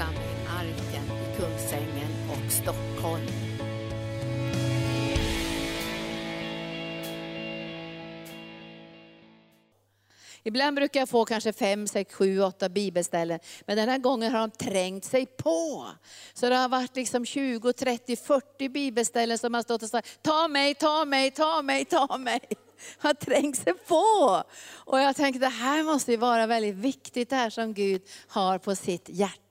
församling Arken i Kungsängen och Stockholm. Ibland brukar jag få kanske fem, sex, sju, åtta bibelställen. Men den här gången har de trängt sig på. Så det har varit liksom 20, 30, 40 bibelställen som har stått och sagt, ta mig, ta mig, ta mig, ta mig. Har trängt sig på. Och jag tänkte, det här måste ju vara väldigt viktigt det här som Gud har på sitt hjärta.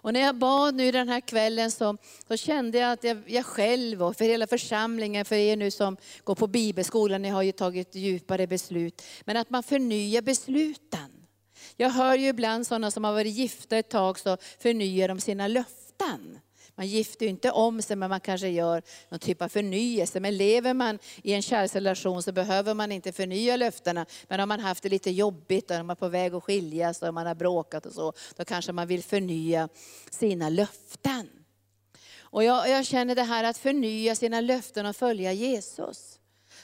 Och när jag bad nu den här kvällen så, så kände jag att jag, jag, själv och för hela församlingen, för er nu som går på bibelskolan, ni har ju tagit djupare beslut. Men att man förnyar besluten. Jag hör ju ibland sådana som har varit gifta ett tag så förnyar de sina löften. Man gifter ju inte om sig men man kanske gör någon typ av förnyelse. Men lever man i en kärleksrelation så behöver man inte förnya löftena. Men om man haft det lite jobbigt, och man är på väg att skiljas och man har bråkat och så, då kanske man vill förnya sina löften. Och jag, jag känner det här att förnya sina löften och följa Jesus.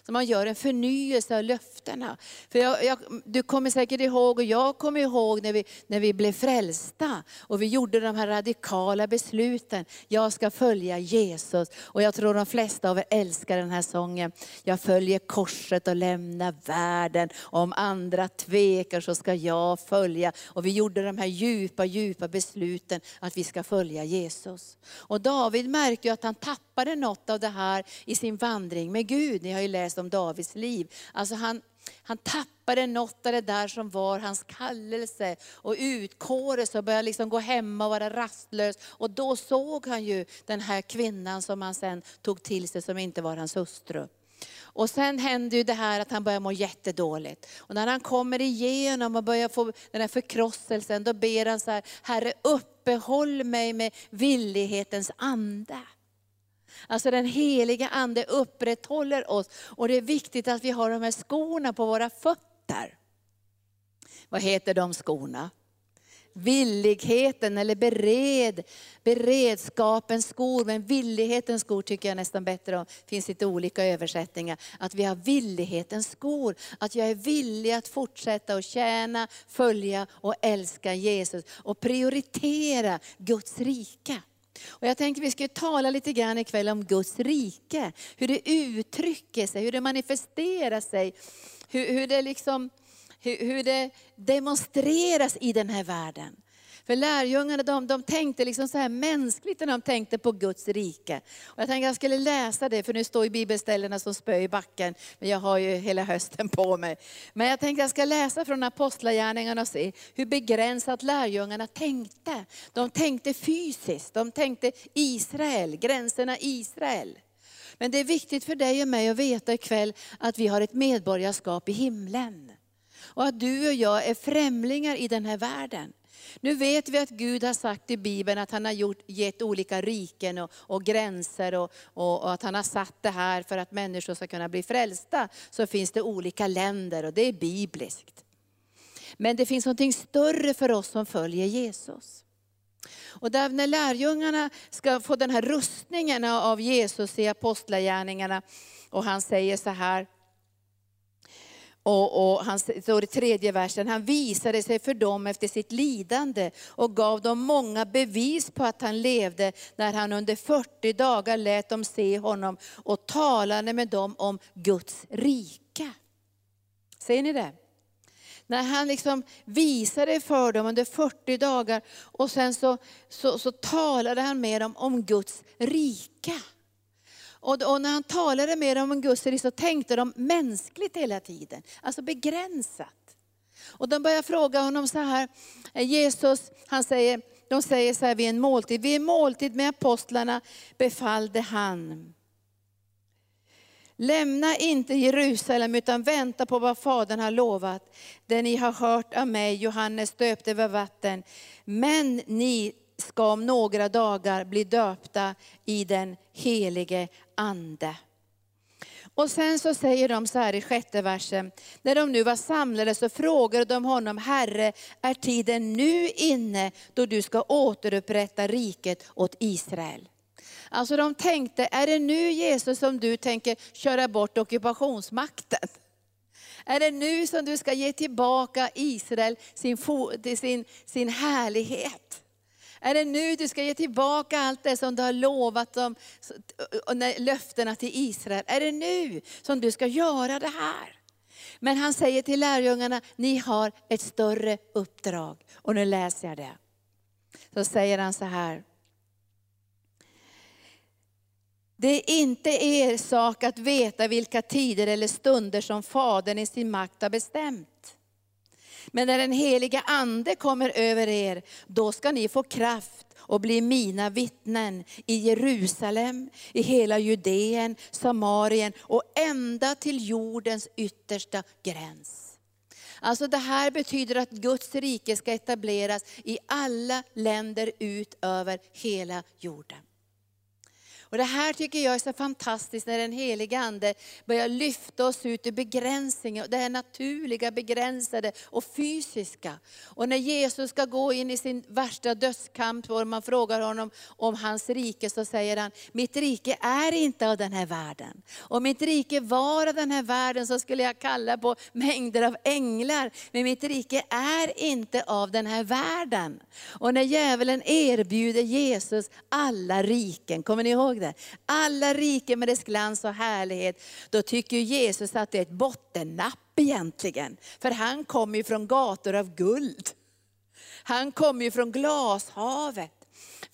Så man gör en förnyelse av löftena. För jag, jag, du kommer säkert ihåg, och jag kommer ihåg när vi, när vi blev frälsta. Och vi gjorde de här radikala besluten. Jag ska följa Jesus. Och jag tror de flesta av er älskar den här sången. Jag följer korset och lämnar världen. Om andra tvekar så ska jag följa. Och vi gjorde de här djupa, djupa besluten att vi ska följa Jesus. Och David märkte ju att han tappade något av det här i sin vandring med Gud. Ni har ju läst läste om Davids liv. Alltså han, han tappade något av det där som var hans kallelse och utkårelse och började liksom gå hemma och vara rastlös. Och då såg han ju den här kvinnan som han sen tog till sig som inte var hans hustru. Och sen hände ju det här att han börjar må jättedåligt. Och när han kommer igenom och börjar få den här förkrosselsen, då ber han så här, Herre uppehåll mig med villighetens ande. Alltså den heliga ande upprätthåller oss och det är viktigt att vi har de här skorna på våra fötter. Vad heter de skorna? Villigheten eller bered, beredskapens skor, men villighetens skor tycker jag nästan bättre om. Det finns lite olika översättningar. Att vi har villighetens skor, att jag är villig att fortsätta att tjäna, följa och älska Jesus och prioritera Guds rike. Och jag tänkte vi ska tala lite grann ikväll om Guds rike. Hur det uttrycker sig, hur det manifesterar sig. Hur, hur det, liksom, hur, hur det demonstreras i den här världen. För lärjungarna de, de tänkte liksom så här mänskligt när de tänkte på Guds rike. Och jag tänkte jag skulle läsa det, för nu står ju bibelställena som spö i backen. Men jag har ju hela hösten på mig. Men jag tänkte jag ska läsa från Apostlagärningarna och se hur begränsat lärjungarna tänkte. De tänkte fysiskt, de tänkte Israel, gränserna Israel. Men det är viktigt för dig och mig att veta ikväll att vi har ett medborgarskap i himlen. Och att du och jag är främlingar i den här världen. Nu vet vi att Gud har sagt i Bibeln att han har gjort, gett olika riken och, och gränser och, och, och, att han har satt det här för att människor ska kunna bli frälsta. Så finns det olika länder och det är bibliskt. Men det finns något större för oss som följer Jesus. Och där när lärjungarna ska få den här rustningen av Jesus i apostlagärningarna och han säger så här, och, och han står i tredje versen, han visade sig för dem efter sitt lidande och gav dem många bevis på att han levde när han under 40 dagar lät dem se honom och talade med dem om Guds rika. Ser ni det? När han liksom visade för dem under 40 dagar och sen så, så, så talade han med dem om Guds rika. Och, och, när han talade med dem om Guds rike så tänkte de mänskligt hela tiden, alltså begränsat. Och de började fråga honom så här, eh, Jesus, han säger, de säger så här vid en måltid, vid en måltid med apostlarna befallde han. Lämna inte Jerusalem utan vänta på vad Fadern har lovat. Det ni har hört av mig, Johannes döpte över vatten. Men ni ska om några dagar bli döpta i den helige Ande. Och sen så säger de så här i sjätte versen, när de nu var samlade så frågade de honom, Herre, är tiden nu inne då du ska återupprätta riket åt Israel? Alltså de tänkte, är det nu Jesus som du tänker köra bort ockupationsmakten? Är det nu som du ska ge tillbaka Israel sin, sin, sin härlighet? Är det nu du ska ge tillbaka allt det som du har lovat dem, löftena till Israel? Är det nu som du ska göra det här? Men han säger till lärjungarna, ni har ett större uppdrag. Och nu läser jag det. Så säger han så här. Det är inte er sak att veta vilka tider eller stunder som Fadern i sin makt har bestämt. Men när den heliga Ande kommer över er, då ska ni få kraft och bli mina vittnen i Jerusalem, i hela Judeen, Samarien och ända till jordens yttersta gräns. Alltså det här betyder att Guds rike ska etableras i alla länder ut över hela jorden. Och det här tycker jag är så fantastiskt när den heliga Ande börjar lyfta oss ut ur begränsningen, det här naturliga, begränsade och fysiska. Och när Jesus ska gå in i sin värsta dödskamp och man frågar honom om hans rike så säger han, mitt rike är inte av den här världen. Om mitt rike var av den här världen så skulle jag kalla på mängder av änglar. Men mitt rike är inte av den här världen. Och när djävulen erbjuder Jesus alla riken, kommer ni ihåg det? Det. Alla riken med dess glans och härlighet. Då tycker Jesus att det är ett bottennapp egentligen. För han kommer ju från gator av guld. Han kommer ju från glashavet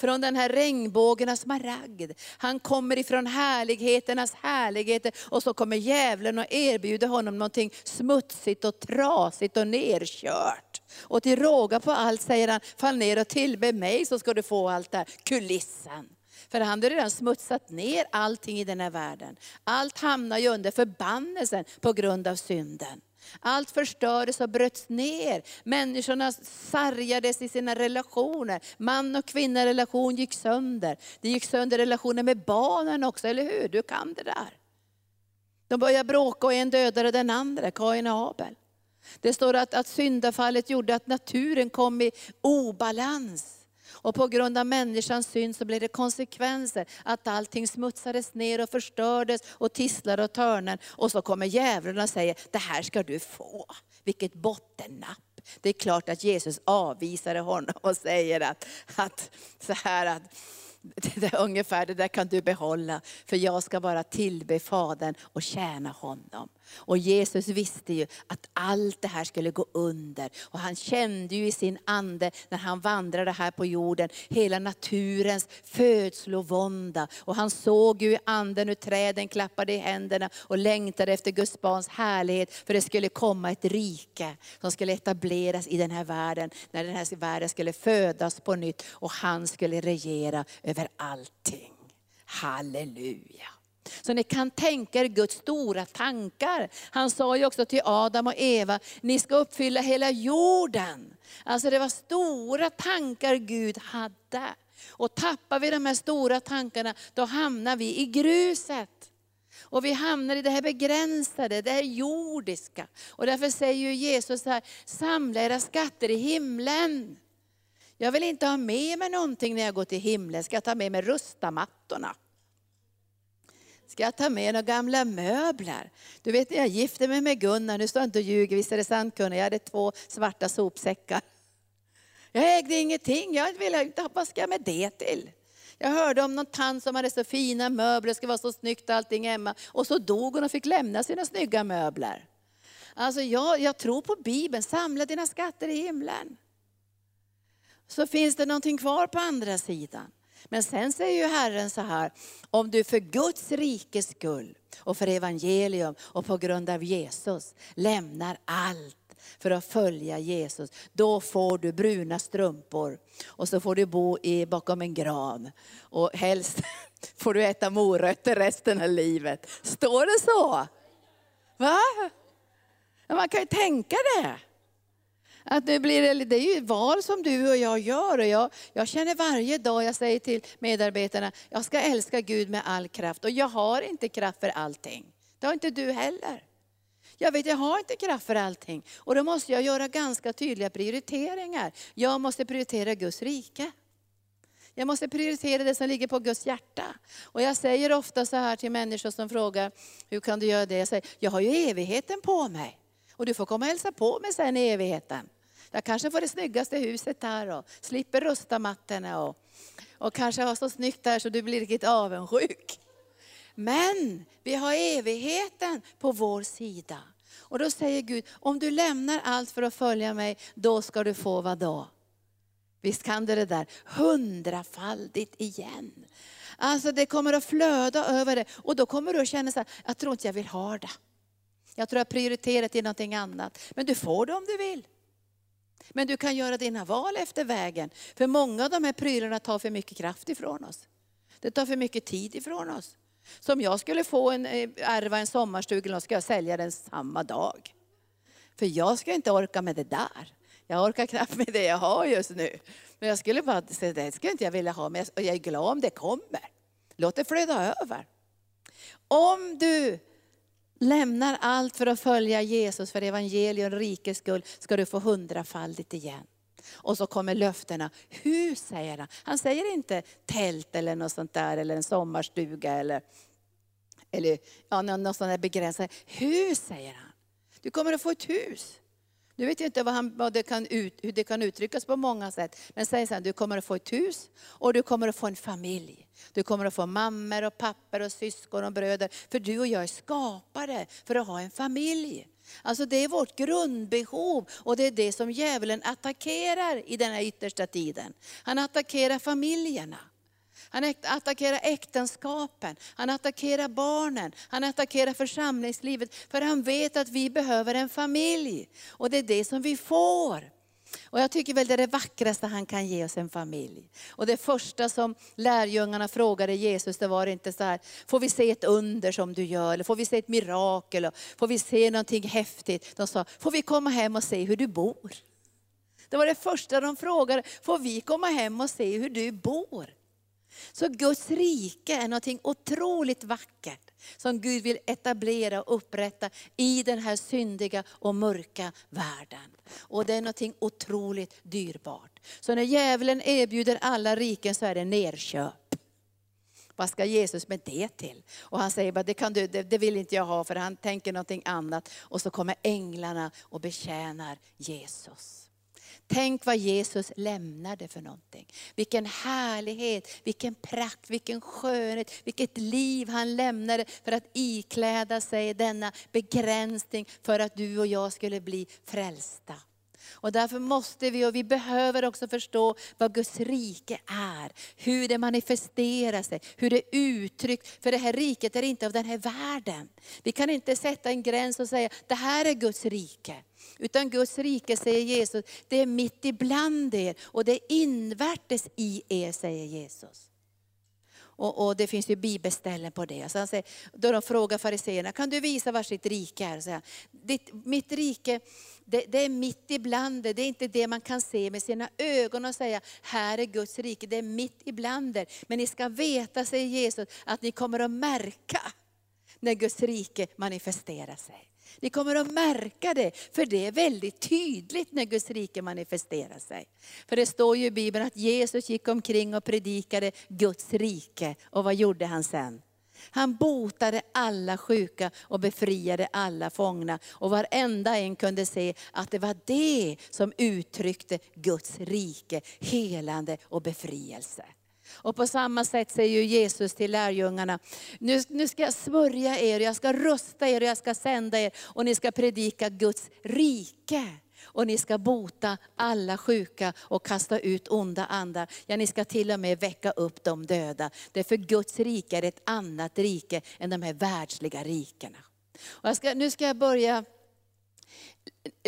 från den här regnbågen av smaragd. Han kommer ifrån härligheternas härligheter och så kommer djävulen och erbjuder honom någonting smutsigt och trasigt och nerkört. Och till råga på allt säger han, fall ner och tillbe mig så ska du få allt det här, kulissen. För han har redan smutsat ner allting i den här världen. Allt hamnar ju under förbannelsen på grund av synden. Allt förstördes och bröts ner. Människorna sargades i sina relationer. Man och kvinna-relation gick sönder. Det gick sönder relationer med barnen också, eller hur? Du kan det där. De började bråka och en dödade den andra, Kain och Abel. Det står att, att syndafallet gjorde att naturen kom i obalans. Och på grund av människans synd så blev det konsekvenser. Att allting smutsades ner och förstördes och tisslade och törnen. Och så kommer djävulen och säger, det här ska du få. Vilket bottennapp. Det är klart att Jesus avvisade honom och säger att, att så här att det där, ungefär det där kan du behålla, för jag ska bara tillbe Fadern och tjäna honom. Och Jesus visste ju att allt det här skulle gå under. Och han kände ju i sin ande när han vandrade här på jorden, hela naturens födslovånda. Och han såg ju i anden hur träden klappade i händerna och längtade efter Guds barns härlighet. För det skulle komma ett rike som skulle etableras i den här världen. När den här världen skulle födas på nytt och han skulle regera över allting. Halleluja. Så ni kan tänka er Guds stora tankar. Han sa ju också till Adam och Eva, ni ska uppfylla hela jorden. Alltså det var stora tankar Gud hade. Och tappar vi de här stora tankarna, då hamnar vi i gruset. Och vi hamnar i det här begränsade, det här jordiska. Och därför säger ju Jesus här, samla era skatter i himlen. Jag vill inte ha med mig någonting när jag går till himlen. Ska jag ta med mig rustamattorna? Ska jag ta med några gamla möbler? Du vet när jag gifte mig med Gunnar, nu står jag inte och ljuger, visst är det sant Gunnar? Jag hade två svarta sopsäckar. Jag ägde ingenting, jag ville inte, vad ska jag med det till? Jag hörde om någon tant som hade så fina möbler, det skulle vara så snyggt allting hemma. Och så dog hon och fick lämna sina snygga möbler. Alltså jag, jag tror på Bibeln, samla dina skatter i himlen. Så finns det någonting kvar på andra sidan. Men sen säger ju Herren så här, om du för Guds rikes skull och för evangelium och på grund av Jesus lämnar allt för att följa Jesus, då får du bruna strumpor och så får du bo i, bakom en gran. Och helst får du äta morötter resten av livet. Står det så? Va? Man kan ju tänka det. Att det, blir, det är ju val som du och jag gör. Och jag, jag känner varje dag, jag säger till medarbetarna, jag ska älska Gud med all kraft. Och jag har inte kraft för allting. Det har inte du heller. Jag vet, jag har inte kraft för allting. Och då måste jag göra ganska tydliga prioriteringar. Jag måste prioritera Guds rike. Jag måste prioritera det som ligger på Guds hjärta. Och jag säger ofta så här till människor som frågar, hur kan du göra det? Jag säger, jag har ju evigheten på mig. Och du får komma och hälsa på mig sen i evigheten. Jag kanske får det snyggaste huset här och slipper rusta mattorna och, och kanske har så snyggt där så du blir riktigt avundsjuk. Men vi har evigheten på vår sida. Och då säger Gud, om du lämnar allt för att följa mig, då ska du få vad då? Visst kan du det där? Hundrafaldigt igen. Alltså det kommer att flöda över det och då kommer du att känna så här, jag tror inte jag vill ha det. Jag tror jag prioriterar till någonting annat. Men du får det om du vill. Men du kan göra dina val efter vägen. För många av de här prylarna tar för mycket kraft ifrån oss. Det tar för mycket tid ifrån oss. Så om jag skulle få en, eh, ärva en sommarstuga, då ska jag sälja den samma dag. För jag ska inte orka med det där. Jag orkar knappt med det jag har just nu. Men jag skulle bara säga, det skulle inte jag vilja ha, men jag är glad om det kommer. Låt det flöda över. Om du lämnar allt för att följa Jesus för evangelium rikets skull, ska du få hundrafaldigt igen. Och så kommer löftena. Hur säger han? Han säger inte tält eller något sånt där, eller en sommarstuga eller, eller ja, något sånt där begränsat. Hur säger han? Du kommer att få ett hus. Nu vet jag inte vad, han, vad det kan ut, hur det kan uttryckas på många sätt. Men säg så här, du kommer att få ett hus och du kommer att få en familj. Du kommer att få mammor och pappor och syskon och bröder. För du och jag är skapade för att ha en familj. Alltså det är vårt grundbehov och det är det som djävulen attackerar i den här yttersta tiden. Han attackerar familjerna. Han attackerar äktenskapen, han attackerar barnen, han attackerar församlingslivet. För han vet att vi behöver en familj. Och det är det som vi får. Och jag tycker väl det är det vackraste han kan ge oss, en familj. Och det första som lärjungarna frågade Jesus, det var inte så här, får vi se ett under som du gör? Eller får vi se ett mirakel? får vi se någonting häftigt? De sa, får vi komma hem och se hur du bor? Det var det första de frågade, får vi komma hem och se hur du bor? Så Guds rike är något otroligt vackert som Gud vill etablera och upprätta i den här syndiga och mörka världen. Och det är något otroligt dyrbart. Så när djävulen erbjuder alla riken så är det nerköp. Vad ska Jesus med det till? Och han säger bara, det, kan du, det, det vill inte jag ha för han tänker någonting annat. Och så kommer änglarna och betjänar Jesus. Tänk vad Jesus lämnade för någonting. Vilken härlighet, vilken prakt, vilken skönhet, vilket liv han lämnade för att ikläda sig denna begränsning för att du och jag skulle bli frälsta. Och därför måste vi, och vi behöver också förstå vad Guds rike är. Hur det manifesterar sig, hur det uttrycks. För det här riket är inte av den här världen. Vi kan inte sätta en gräns och säga, det här är Guds rike. Utan Guds rike, säger Jesus, det är mitt ibland er och det är invärtes i er, säger Jesus. Och, och, det finns ju bibelställen på det. Så han säger, då de frågar fariseerna, kan du visa var sitt rike är? Så här, ditt, mitt rike, det, det, är mitt ibland det. Det är inte det man kan se med sina ögon och säga, här är Guds rike. Det är mitt ibland er. Men ni ska veta, säger Jesus, att ni kommer att märka när Guds rike manifesterar sig. Ni kommer att märka det, för det är väldigt tydligt när Guds rike manifesterar sig. För det står ju i Bibeln att Jesus gick omkring och predikade Guds rike. Och vad gjorde han sen? Han botade alla sjuka och befriade alla fångna. Och varenda en kunde se att det var det som uttryckte Guds rike, helande och befrielse. Och på samma sätt säger Jesus till lärjungarna, nu, nu ska jag smörja er, jag ska rusta er, jag ska sända er och ni ska predika Guds rike. Och ni ska bota alla sjuka och kasta ut onda andar. Ja, ni ska till och med väcka upp de döda. Därför Guds rike är ett annat rike än de här världsliga rikena. Och ska, nu ska jag börja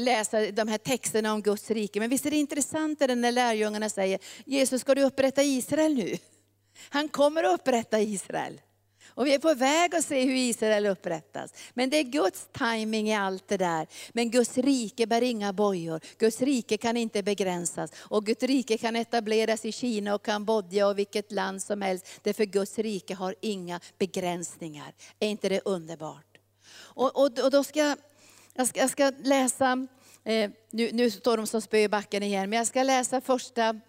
läsa de här texterna om Guds rike. Men visst är det intressant när lärjungarna säger, Jesus ska du upprätta Israel nu? Han kommer att upprätta Israel. Och vi är på väg att se hur Israel upprättas. Men det är Guds timing i allt det där. Men Guds rike bär inga bojor. Guds rike kan inte begränsas. Och Guds rike kan etableras i Kina och Kambodja och vilket land som helst. Därför Guds rike har inga begränsningar. Är inte det underbart? Och, och, och då ska jag, ska, jag ska läsa Eh, nu, nu står de som spö i backen igen, men jag ska läsa första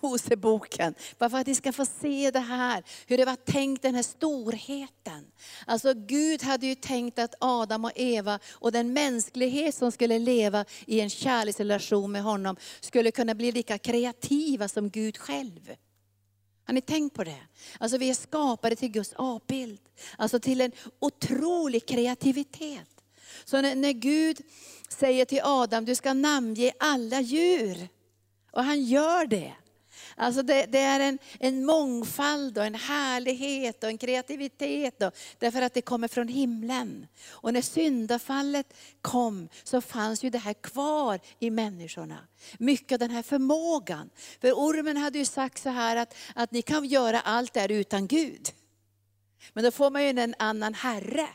Moseboken. Bara för att ni ska få se det här, hur det var tänkt den här storheten. Alltså Gud hade ju tänkt att Adam och Eva och den mänsklighet som skulle leva i en kärleksrelation med honom, skulle kunna bli lika kreativa som Gud själv. Har ni tänkt på det? Alltså vi är skapade till Guds avbild. Alltså till en otrolig kreativitet. Så när, när Gud säger till Adam, du ska namnge alla djur. Och han gör det. Alltså det, det, är en, en mångfald och en härlighet och en kreativitet. Och, därför att det kommer från himlen. Och när syndafallet kom så fanns ju det här kvar i människorna. Mycket av den här förmågan. För ormen hade ju sagt så här att, att ni kan göra allt det här utan Gud. Men då får man ju en annan herre.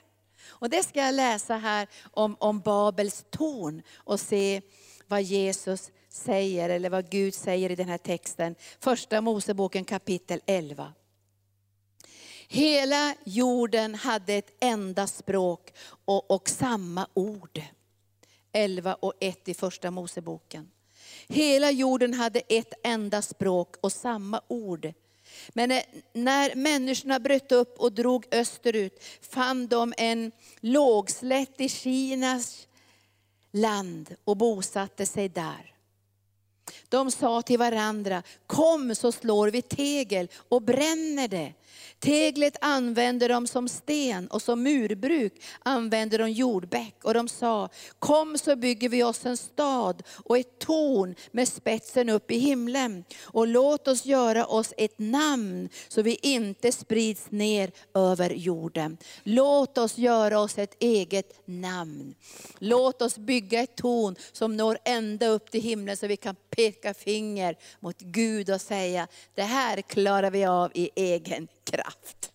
Och det ska jag läsa här om, om Babels torn och se vad Jesus säger, eller vad Gud säger i den här texten. Första Moseboken kapitel 11. Hela jorden hade ett enda språk och, och samma ord. 11 och 1 i första Moseboken. Hela jorden hade ett enda språk och samma ord. Men eh, när människorna bröt upp och drog österut fann de en lågslätt i Kinas land och bosatte sig där. De sa till varandra, kom så slår vi tegel och bränner det. Teglet använde de som sten och som murbruk använde de jordbäck. Och de sa, kom så bygger vi oss en stad och ett torn med spetsen upp i himlen. Och låt oss göra oss ett namn så vi inte sprids ner över jorden. Låt oss göra oss ett eget namn. Låt oss bygga ett torn som når ända upp till himlen så vi kan peka finger mot Gud och säga, det här klarar vi av i egen kraft.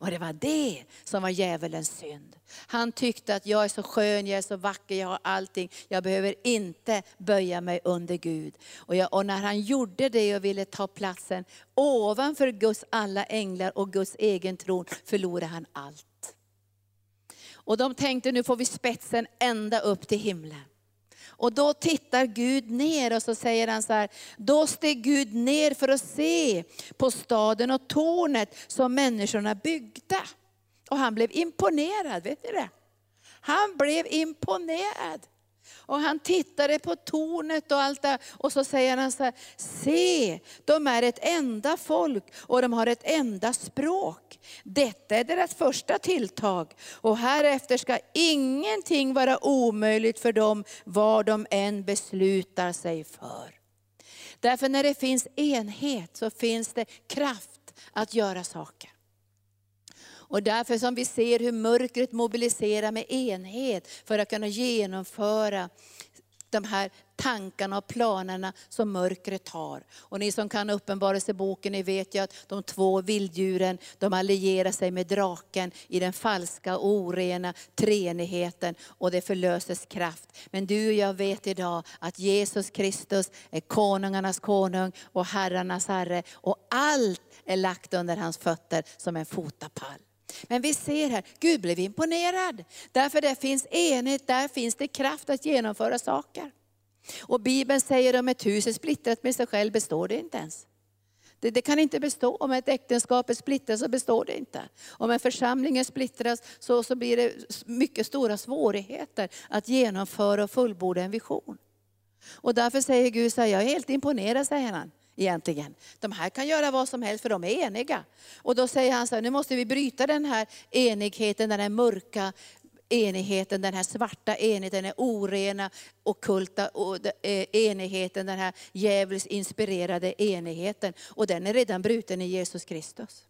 Och det var det som var djävulens synd. Han tyckte att jag är så skön, jag är så vacker, jag har allting. Jag behöver inte böja mig under Gud. Och, jag, och när han gjorde det och ville ta platsen ovanför Guds alla änglar och Guds egen tron förlorade han allt. Och de tänkte nu får vi spetsen ända upp till himlen. Och då tittar Gud ner och så säger han så här, då steg Gud ner för att se på staden och tornet som människorna byggde. Och han blev imponerad, vet ni det? Han blev imponerad. Och han tittade på tornet och allt det och så säger han så här, se, de är ett enda folk och de har ett enda språk. Detta är deras första tilltag och härefter ska ingenting vara omöjligt för dem vad de än beslutar sig för. Därför när det finns enhet så finns det kraft att göra saker. Och därför som vi ser hur mörkret mobiliserar med enhet för att kunna genomföra de här tankarna och planerna som mörkret har. Och ni som kan uppenbarelseboken, ni vet ju att de två vilddjuren, de allierar sig med draken i den falska och orena treenigheten och det förlöses kraft. Men du och jag vet idag att Jesus Kristus är konungarnas konung och herrarnas herre och allt är lagt under hans fötter som en fotapall. Men vi ser här, Gud blev imponerad. Därför det finns enhet, där finns det kraft att genomföra saker. Och Bibeln säger om ett hus är splittrat med sig själv består det inte ens. Det, det, kan inte bestå. Om ett äktenskap är splittrat så består det inte. Om en församling är splittrad så, så blir det mycket stora svårigheter att genomföra och fullborda en vision. Och därför säger Gud så här, jag är helt imponerad, säger han egentligen. De här kan göra vad som helst för de är eniga. Och då säger han så här, nu måste vi bryta den här enigheten, den här mörka enigheten, den här svarta enigheten, den här orena, okulta e-, enigheten, den här djävulskt inspirerade enigheten. Och den är redan bruten i Jesus Kristus.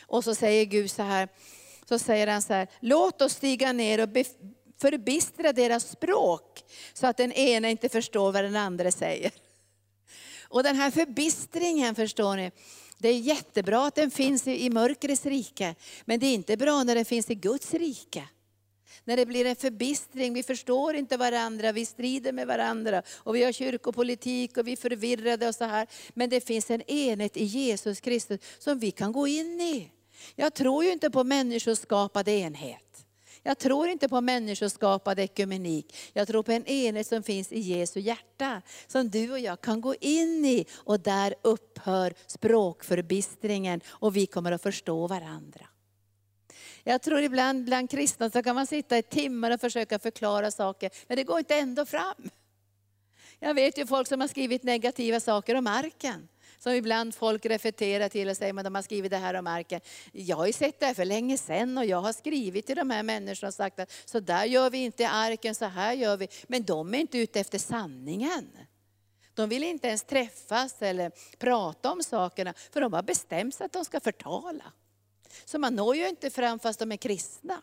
Och så säger Gud så här, så säger han så här, låt oss stiga ner och förbistra deras språk så att den ena inte förstår vad den andra säger. Och den här förbistringen förstår ni, det är jättebra att den finns i mörkrets rike, men det är inte bra när den finns i Guds rike. När det blir en förbistring, vi förstår inte varandra, vi strider med varandra och vi har kyrkopolitik och vi är förvirrade och så här. Men det finns en enhet i Jesus Kristus som vi kan gå in i. Jag tror ju inte på människoskapad enhet. Jag tror inte på människoskapad ekumenik. Jag tror på en enhet som finns i Jesu hjärta. Som du och jag kan gå in i och där upphör språkförbistringen och vi kommer att förstå varandra. Jag tror ibland bland kristna så kan man sitta i timmar och försöka förklara saker, men det går inte ändå fram. Jag vet ju folk som har skrivit negativa saker om arken. Som ibland folk refererar till och säger, att de har skrivit det här om marken. Jag har ju sett det här för länge sedan och jag har skrivit till de här människorna och sagt att så där gör vi inte i arken, så här gör vi. Men de är inte ute efter sanningen. De vill inte ens träffas eller prata om sakerna, för de har bestämt sig att de ska förtala. Så man når ju inte fram fast de är kristna.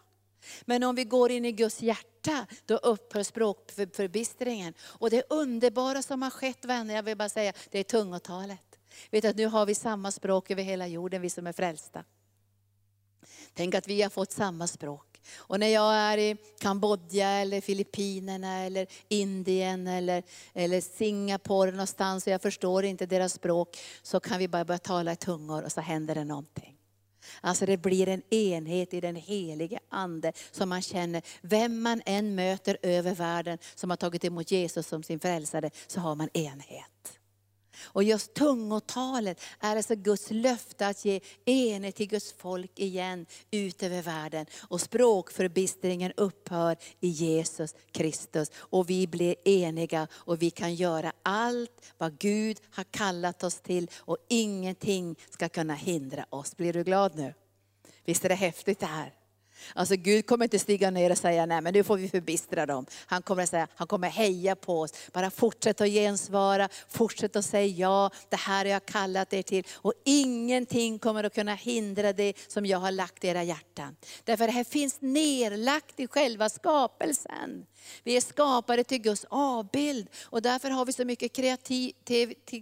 Men om vi går in i Guds hjärta, då upphör språkförbistringen. Och det underbara som har skett vänner, jag vill bara säga, det är tungotalet. Vet att nu har vi samma språk över hela jorden, vi som är frälsta. Tänk att vi har fått samma språk. Och när jag är i Kambodja, eller Filippinerna, eller Indien eller, eller Singapore någonstans och jag förstår inte deras språk, så kan vi bara börja tala i tungor och så händer det någonting. Alltså det blir en enhet i den helige Ande som man känner, vem man än möter över världen som har tagit emot Jesus som sin frälsare, så har man enhet. Och just tungotalet är alltså Guds löfte att ge enhet till Guds folk igen ut över världen. Och språkförbistringen upphör i Jesus Kristus. Och vi blir eniga och vi kan göra allt vad Gud har kallat oss till. Och ingenting ska kunna hindra oss. Blir du glad nu? Visst är det häftigt det här? Alltså Gud kommer inte stiga ner och säga, nej men nu får vi förbistra dem. Han kommer att säga, han kommer heja på oss. Bara fortsätt att gensvara, fortsätt att säga ja, det här har jag kallat er till. Och ingenting kommer att kunna hindra det som jag har lagt i era hjärtan. Därför det här finns nerlagt i själva skapelsen. Vi är skapade till Guds avbild och därför har vi så mycket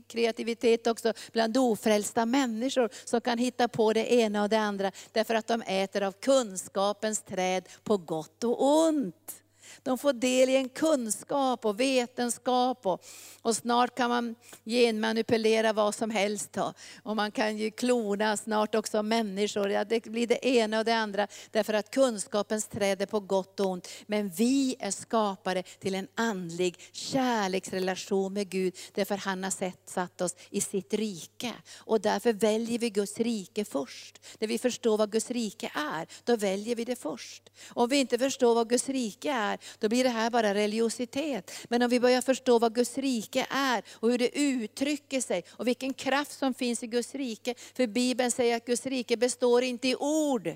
kreativitet också bland ofrälsta människor som kan hitta på det ena och det andra. Därför att de äter av kunskapens träd på gott och ont. De får del i en kunskap och vetenskap och, och snart kan man genmanipulera vad som helst. Då. Och man kan ju klona snart också människor. Ja, det blir det ena och det andra. Därför att kunskapens träd är på gott och ont. Men vi är skapade till en andlig kärleksrelation med Gud. Därför han har sett, satt oss i sitt rike. Och därför väljer vi Guds rike först. När vi förstår vad Guds rike är, då väljer vi det först. Om vi inte förstår vad Guds rike är, då blir det här bara religiositet. Men om vi börjar förstå vad Guds rike är och hur det uttrycker sig och vilken kraft som finns i Guds rike. För Bibeln säger att Guds rike består inte i ord,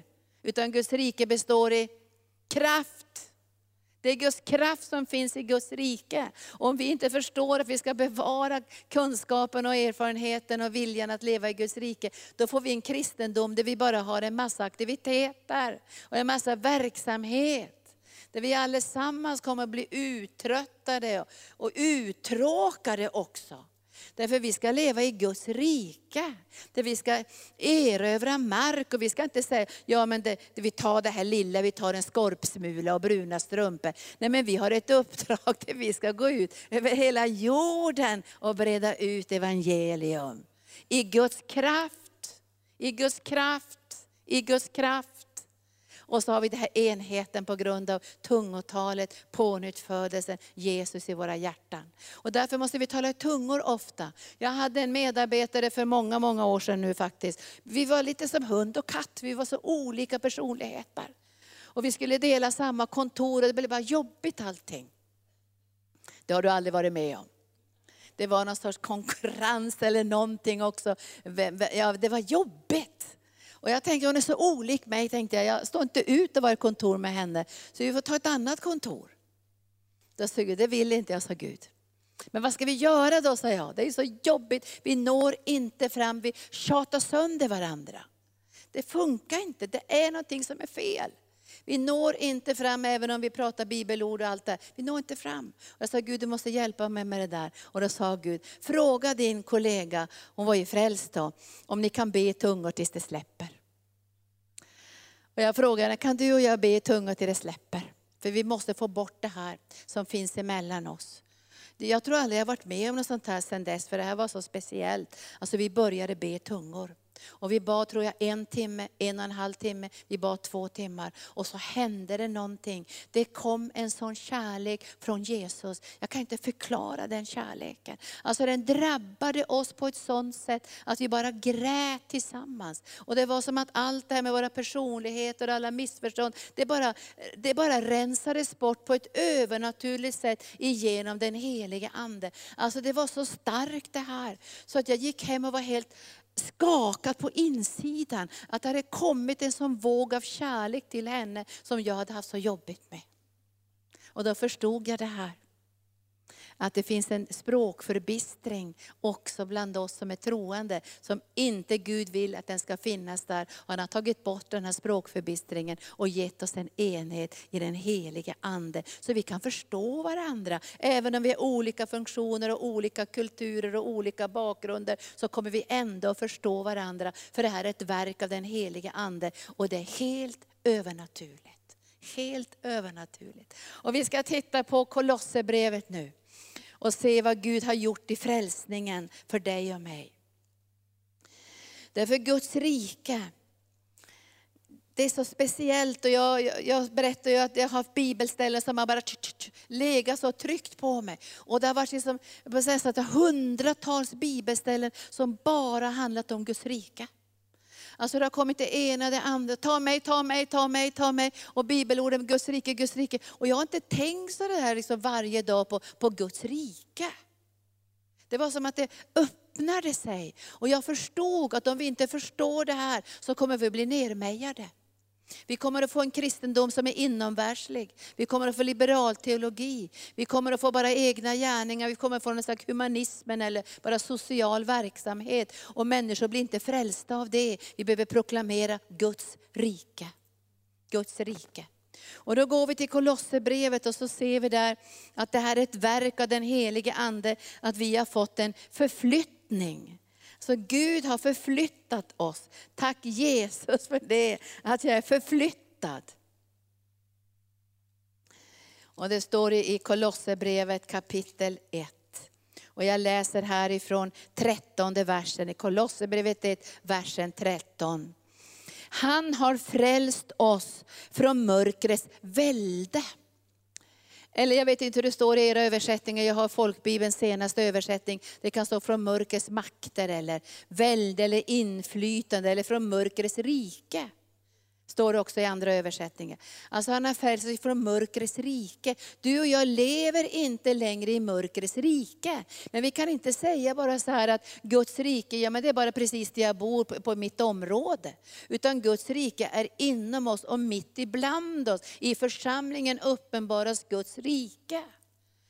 utan Guds rike består i kraft. Det är Guds kraft som finns i Guds rike. Om vi inte förstår att vi ska bevara kunskapen och erfarenheten och viljan att leva i Guds rike, då får vi en kristendom där vi bara har en massa aktiviteter och en massa verksamhet. Där vi allesammans kommer att bli uttröttade och uttråkade också. Därför vi ska leva i Guds rike. Där vi ska erövra mark och vi ska inte säga, ja men det, vi tar det här lilla, vi tar en skorpsmula och bruna strumpor. Nej men vi har ett uppdrag där vi ska gå ut över hela jorden och breda ut evangelium. I Guds kraft, i Guds kraft, i Guds kraft. Och så har vi den här enheten på grund av tungotalet, pånyttfödelsen, Jesus i våra hjärtan. Och därför måste vi tala i tungor ofta. Jag hade en medarbetare för många, många år sedan nu faktiskt. Vi var lite som hund och katt, vi var så olika personligheter. Och vi skulle dela samma kontor och det blev bara jobbigt allting. Det har du aldrig varit med om. Det var någon sorts konkurrens eller någonting också. Ja, det var jobbigt. Och jag tänkte, hon är så olik mig, tänkte jag. Jag står inte ut att vara i kontor med henne. Så vi får ta ett annat kontor. Då sa Gud, det vill inte jag, sa Gud. Men vad ska vi göra då, sa jag. Det är så jobbigt, vi når inte fram, vi tjatar sönder varandra. Det funkar inte, det är någonting som är fel. Vi når inte fram även om vi pratar bibelord och allt det Vi når inte fram. Och jag sa, Gud du måste hjälpa mig med det där. Och då sa Gud, fråga din kollega, hon var ju frälst då, om ni kan be i tungor tills det släpper. Och jag frågade, kan du och jag be i tungor tills det släpper? För vi måste få bort det här som finns emellan oss. Jag tror aldrig jag varit med om något sånt här sedan dess, för det här var så speciellt. Alltså vi började be i tungor. Och vi bad tror jag en timme, en och en halv timme, vi bad två timmar. Och så hände det någonting. Det kom en sån kärlek från Jesus. Jag kan inte förklara den kärleken. Alltså den drabbade oss på ett sånt sätt att vi bara grät tillsammans. Och det var som att allt det här med våra personligheter och alla missförstånd, det bara, det bara rensades bort på ett övernaturligt sätt genom den helige Ande. Alltså det var så starkt det här. Så att jag gick hem och var helt skakat på insidan. Att det hade kommit en sån våg av kärlek till henne som jag hade haft så jobbigt med. Och då förstod jag det här att det finns en språkförbistring också bland oss som är troende, som inte Gud vill att den ska finnas där. Och han har tagit bort den här språkförbistringen och gett oss en enhet i den heliga Ande. Så vi kan förstå varandra. Även om vi har olika funktioner och olika kulturer och olika bakgrunder, så kommer vi ändå att förstå varandra. För det här är ett verk av den heliga Ande och det är helt övernaturligt. Helt övernaturligt. Och vi ska titta på Kolosserbrevet nu och se vad Gud har gjort i frälsningen för dig och mig. Därför Guds rike, det är så speciellt och jag, jag, jag berättar ju att jag har haft bibelställen som har bara legat så tryckt på mig. Och det har varit liksom, jag säga så att hundratals bibelställen som bara handlat om Guds rike. Alltså det har kommit det ena, det andra. Ta mig, ta mig, ta mig, ta mig. Och bibelorden, Guds rike, Guds rike. Och jag har inte tänkt så det här liksom varje dag på, på Guds rike. Det var som att det öppnade sig. Och jag förstod att om vi inte förstår det här så kommer vi bli nermejade. Vi kommer att få en kristendom som är inomvärldslig. Vi kommer att få liberal teologi. Vi kommer att få bara egna gärningar. Vi kommer att få någon slags humanismen eller bara social verksamhet. Och människor blir inte frälsta av det. Vi behöver proklamera Guds rike. Guds rike. Och då går vi till Kolosserbrevet och så ser vi där att det här är ett verk av den helige Ande, att vi har fått en förflyttning. Så Gud har förflyttat oss. Tack Jesus för det, att jag är förflyttad. Och det står i Kolosserbrevet kapitel 1. Och jag läser härifrån 13 versen, i Kolosserbrevet 1, versen 13. Han har frälst oss från mörkrets välde eller jag vet inte hur det står i era översättningar, jag har folkbibelns senaste översättning. Det kan stå från mörkrets makter eller välde eller inflytande eller från mörkrets rike. Står det också i andra översättningar. Alltså han har frälst sig från mörkrets rike. Du och jag lever inte längre i mörkrets rike. Men vi kan inte säga bara så här att Guds rike, ja men det är bara precis där jag bor på, på mitt område. Utan Guds rike är inom oss och mitt ibland oss. I församlingen uppenbaras Guds rike.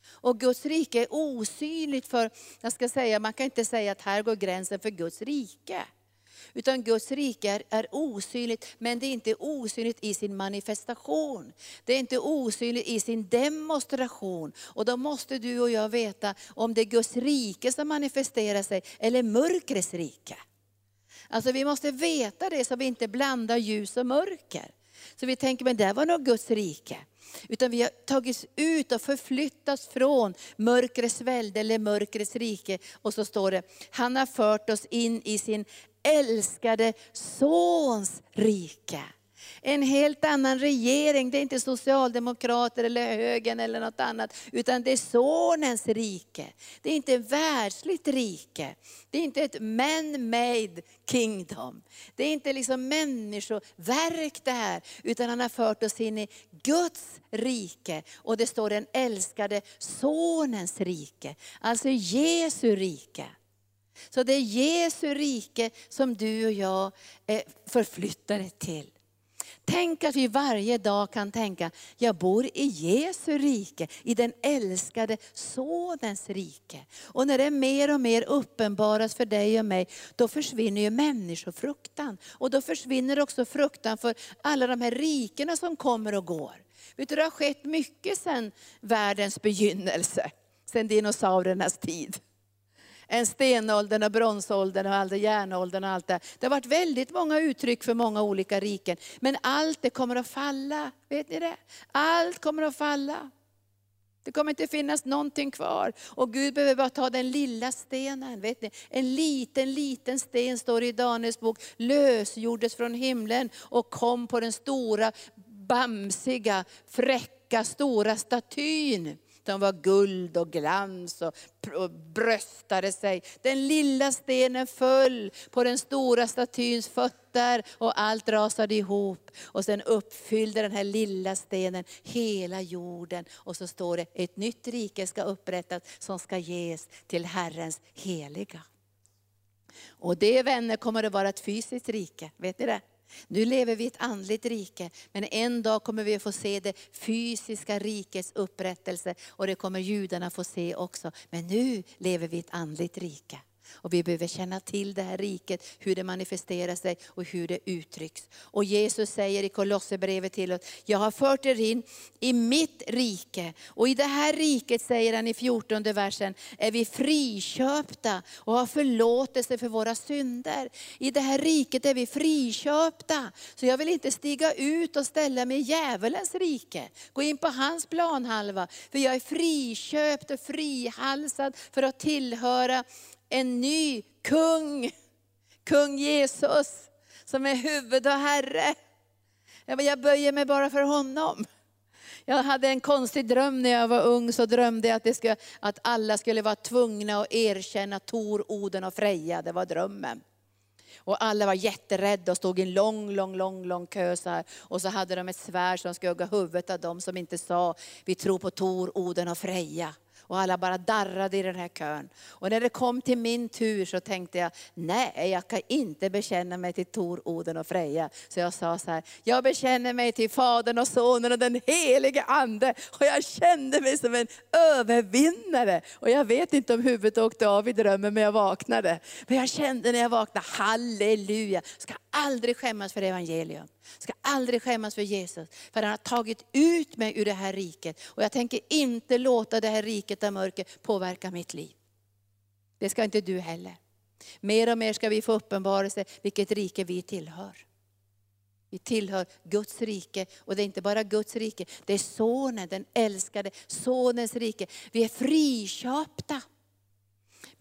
Och Guds rike är osynligt för, jag ska säga, man kan inte säga att här går gränsen för Guds rike. Utan Guds rike är, är osynligt, men det är inte osynligt i sin manifestation. Det är inte osynligt i sin demonstration. Och då måste du och jag veta om det är Guds rike som manifesterar sig, eller mörkrets rike. Alltså vi måste veta det så vi inte blandar ljus och mörker. Så vi tänker, men det var nog Guds rike. Utan vi har tagits ut och förflyttats från mörkrets välde eller mörkrets rike. Och så står det, han har fört oss in i sin älskade sons rike. En helt annan regering, det är inte socialdemokrater eller högern eller något annat, utan det är sonens rike. Det är inte ett världsligt rike. Det är inte ett man-made kingdom. Det är inte liksom människoverk det här, utan han har fört oss in i Guds rike. Och det står den älskade sonens rike, alltså Jesu rike. Så det är Jesu rike som du och jag eh, är förflyttade till. Tänk att vi varje dag kan tänka, jag bor i Jesu rike, i den älskade Sonens rike. Och när det mer och mer uppenbaras för dig och mig, då försvinner ju människofruktan. Och då försvinner också fruktan för alla de här rikena som kommer och går. Vet du, det har skett mycket sedan världens begynnelse, sedan dinosauriernas tid än stenåldern och bronsåldern och all järnåldern och allt det. Det har varit väldigt många uttryck för många olika riken. Men allt det kommer att falla. Vet ni det? Allt kommer att falla. Det kommer inte finnas någonting kvar. Och Gud behöver bara ta den lilla stenen. Vet ni? En liten, liten sten står i Daniels bok, lösgjordes från himlen och kom på den stora, bamsiga, fräcka, stora statyn. De var guld och glans och, och bröstade sig. Den lilla stenen föll på den stora statyns fötter och allt rasade ihop. Och sen uppfyllde den här lilla stenen hela jorden. Och så står det, ett nytt rike ska upprättas som ska ges till Herrens heliga. Och det vänner kommer att vara ett fysiskt rike, vet ni det? Nu lever vi i ett andligt rike, men en dag kommer vi att få se det fysiska rikets upprättelse och det kommer judarna få se också. Men nu lever vi i ett andligt rike. Och vi behöver känna till det här riket, hur det manifesterar sig och hur det uttrycks. Och Jesus säger i Kolosserbrevet till oss, jag har fört er in i mitt rike. Och i det här riket, säger han i 14 versen, är vi friköpta och har förlåtelse för våra synder. I det här riket är vi friköpta. Så jag vill inte stiga ut och ställa mig i djävulens rike. Gå in på hans planhalva. För jag är friköpt och frihalsad för att tillhöra en ny kung. Kung Jesus, som är huvud och herre. Jag böjer mig bara för honom. Jag hade en konstig dröm när jag var ung, så drömde jag att, det skulle, att alla skulle vara tvungna att erkänna Tor, Oden och Freja. Det var drömmen. Och alla var jätterädda och stod i en lång, lång, lång, lång kö så här. Och så hade de ett svärd som skulle hugga huvudet av dem som inte sa, vi tror på Tor, Oden och Freja. Och alla bara darrade i den här kön. Och när det kom till min tur så tänkte jag, nej jag kan inte bekänna mig till Tor, Oden och Freja. Så jag sa så här, jag bekänner mig till Fadern och Sonen och den helige Ande. Och jag kände mig som en övervinnare. Och jag vet inte om huvudet åkte av i drömmen men jag vaknade. Men jag kände när jag vaknade, halleluja, ska aldrig skämmas för evangelium. Ska aldrig skämmas för Jesus. För han har tagit ut mig ur det här riket. Och jag tänker inte låta det här riket av mörker påverka mitt liv. Det ska inte du heller. Mer och mer ska vi få uppenbarelse vilket rike vi tillhör. Vi tillhör Guds rike och det är inte bara Guds rike, det är sonen, den älskade sonens rike. Vi är friköpta.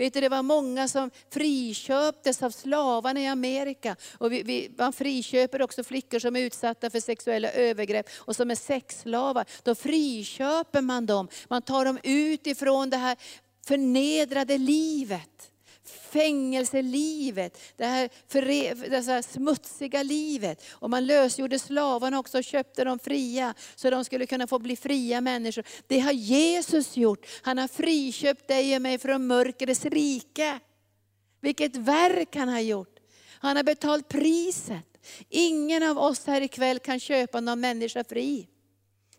Vet du, det var många som friköptes av slavarna i Amerika. Och vi, vi, man friköper också flickor som är utsatta för sexuella övergrepp och som är sexslavar. Då friköper man dem. Man tar dem ut ifrån det här förnedrade livet fängelselivet, det här, det här smutsiga livet. Och man lösgjorde slavarna också och köpte dem fria, så de skulle kunna få bli fria människor. Det har Jesus gjort. Han har friköpt dig och mig från mörkrets rike. Vilket verk han har gjort. Han har betalt priset. Ingen av oss här ikväll kan köpa någon människa fri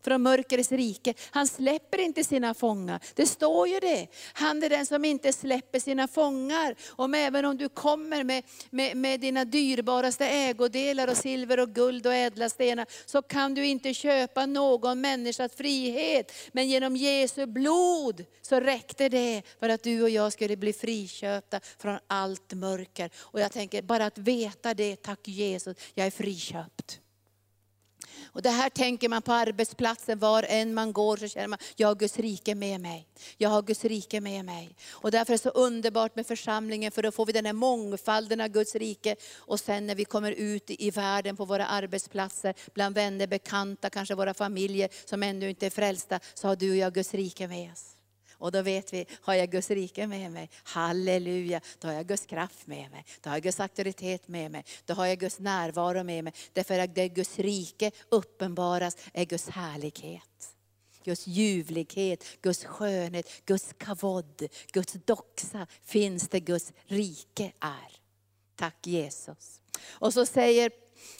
från mörkrets rike. Han släpper inte sina fångar. Det står ju det. Han är den som inte släpper sina fångar. Om även om du kommer med, med, med dina dyrbaraste ägodelar och silver och guld och ädla stenar, så kan du inte köpa någon människas frihet. Men genom Jesu blod så räckte det för att du och jag skulle bli friköpta från allt mörker. Och jag tänker, bara att veta det, tack Jesus, jag är friköpt. Och det här tänker man på arbetsplatsen, var än man går så känner man, jag har Guds rike med mig. Jag har Guds rike med mig. Och därför är det så underbart med församlingen, för då får vi den här mångfalden av Guds rike. Och sen när vi kommer ut i världen på våra arbetsplatser, bland vänner, bekanta, kanske våra familjer som ännu inte är frälsta, så har du och jag Guds rike med oss. Och då vet vi, har jag Guds rike med mig, halleluja, då har jag Guds kraft med mig, då har jag Guds auktoritet med mig, då har jag Guds närvaro med mig. Därför att det Guds rike uppenbaras är Guds härlighet. Guds ljuvlighet, Guds skönhet, Guds kavod, Guds doxa finns det Guds rike är. Tack Jesus. Och så säger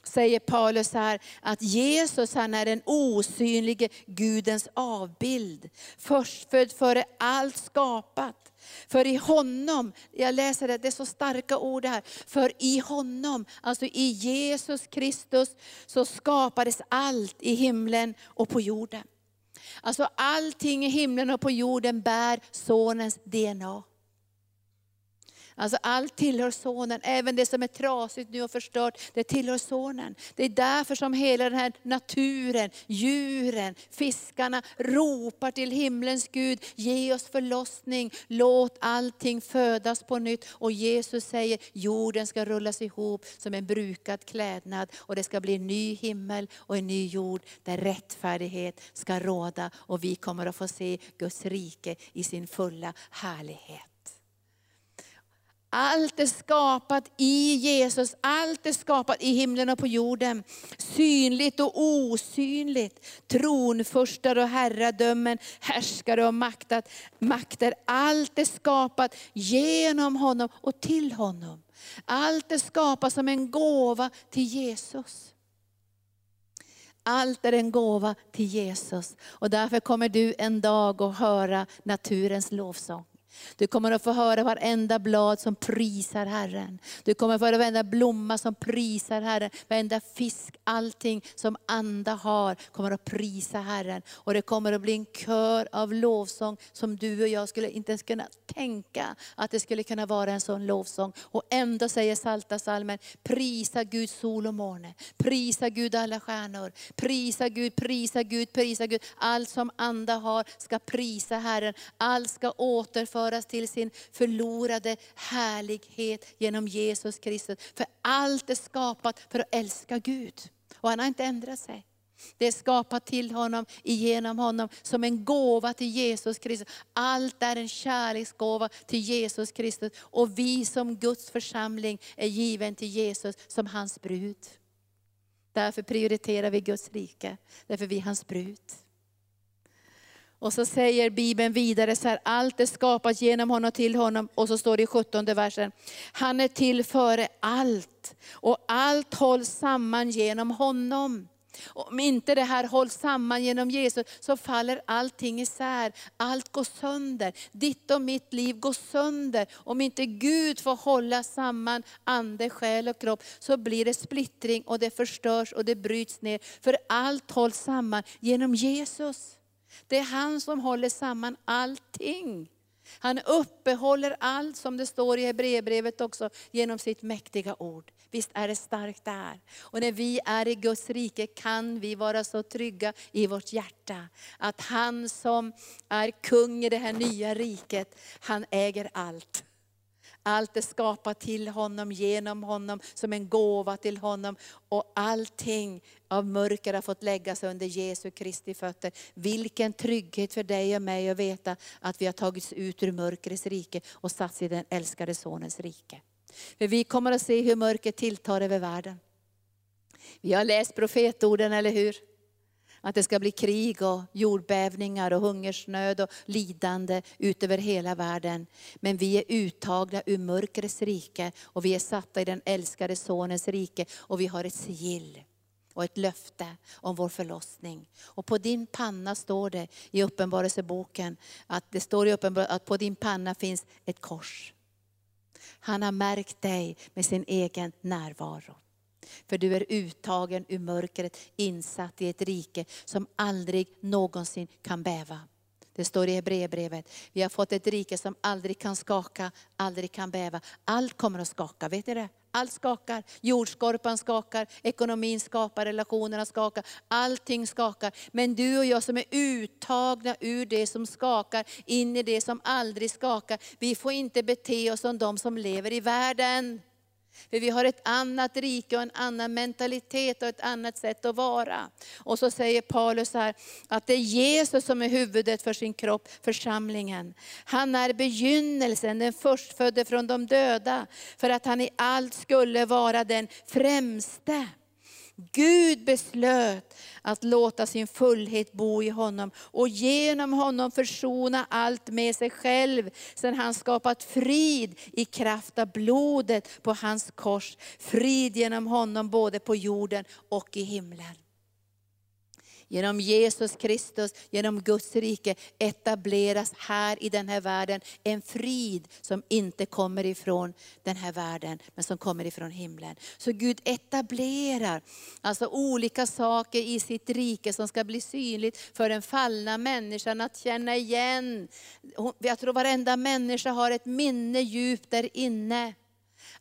säger Paulus här att Jesus han är den osynlige Gudens avbild. Förstfödd före allt skapat. För i honom, jag läser det, det är så starka ord här. För i honom, alltså i Jesus Kristus, så skapades allt i himlen och på jorden. Alltså allting i himlen och på jorden bär sonens DNA. Alltså allt tillhör sonen, även det som är trasigt nu och förstört, det tillhör sonen. Det är därför som hela den här naturen, djuren, fiskarna ropar till himlens Gud, ge oss förlossning, låt allting födas på nytt. Och Jesus säger, jorden ska rullas ihop som en brukad klädnad och det ska bli en ny himmel och en ny jord där rättfärdighet ska råda och vi kommer att få se Guds rike i sin fulla härlighet. Allt är skapat i Jesus, allt är skapat i himlen och på jorden. Synligt och osynligt. Tronförstar och herradömen, härskare och maktat, makter. Allt är skapat genom honom och till honom. Allt är skapat som en gåva till Jesus. Allt är en gåva till Jesus. Och därför kommer du en dag att höra naturens lovsång. Du kommer att få höra varenda blad som prisar Herren. Du kommer att få höra varenda blomma som prisar Herren. Varenda fisk, allting som anda har kommer att prisa Herren. Och det kommer att bli en kör av lovsång som du och jag skulle inte ens kunna tänka att det skulle kunna vara en sån lovsång. Och ändå säger Salta salmen, prisa Gud sol och måne. Prisa Gud alla stjärnor. Prisa Gud, prisa Gud, prisa Gud. Allt som anda har ska prisa Herren. Allt ska återföras föras till sin förlorade härlighet genom Jesus Kristus. För allt är skapat för att älska Gud. Och han har inte ändrat sig. Det är skapat till honom, genom honom, som en gåva till Jesus Kristus. Allt är en kärleksgåva till Jesus Kristus. Och vi som Guds församling är given till Jesus som hans brud. Därför prioriterar vi Guds rike, därför vi är hans brud. Och så säger Bibeln vidare så här, allt är skapat genom honom till honom. Och så står det i 17 versen, han är till före allt. Och allt hålls samman genom honom. Om inte det här hålls samman genom Jesus så faller allting isär. Allt går sönder. Ditt och mitt liv går sönder. Om inte Gud får hålla samman ande, själ och kropp så blir det splittring och det förstörs och det bryts ner. För allt hålls samman genom Jesus. Det är han som håller samman allting. Han uppehåller allt som det står i Hebreerbrevet också genom sitt mäktiga ord. Visst är det starkt där. Och när vi är i Guds rike kan vi vara så trygga i vårt hjärta. Att han som är kung i det här nya riket, han äger allt. Allt är skapat till honom, genom honom, som en gåva till honom. Och allting av mörker har fått lägga sig under Jesu Kristi fötter. Vilken trygghet för dig och mig att veta att vi har tagits ut ur mörkrets rike och satts i den älskade Sonens rike. För vi kommer att se hur mörkret tilltar över världen. Vi har läst profetorden, eller hur? Att det ska bli krig och jordbävningar och hungersnöd och lidande ut över hela världen. Men vi är uttagna ur mörkrets rike och vi är satta i den älskade Sonens rike och vi har ett sigill och ett löfte om vår förlossning. Och på din panna står det i Uppenbarelseboken, att det står i att på din panna finns ett kors. Han har märkt dig med sin egen närvaro. För du är uttagen ur mörkret, insatt i ett rike som aldrig någonsin kan bäva. Det står i Hebreerbrevet, vi har fått ett rike som aldrig kan skaka, aldrig kan bäva. Allt kommer att skaka, vet ni det? Allt skakar. Jordskorpan skakar, ekonomin skakar, relationerna skakar. Allting skakar. Men du och jag som är uttagna ur det som skakar, in i det som aldrig skakar. Vi får inte bete oss som de som lever i världen. För vi har ett annat rike och en annan mentalitet och ett annat sätt att vara. Och så säger Paulus här att det är Jesus som är huvudet för sin kropp, församlingen. Han är begynnelsen, den förstfödde från de döda, för att han i allt skulle vara den främste. Gud beslöt att låta sin fullhet bo i honom och genom honom försona allt med sig själv, sedan han skapat frid i kraft av blodet på hans kors. Frid genom honom både på jorden och i himlen genom Jesus Kristus, genom Guds rike etableras här i den här världen en frid som inte kommer ifrån den här världen, men som kommer ifrån himlen. Så Gud etablerar alltså olika saker i sitt rike som ska bli synligt för den fallna människan att känna igen. Jag tror varenda människa har ett minne djupt där inne,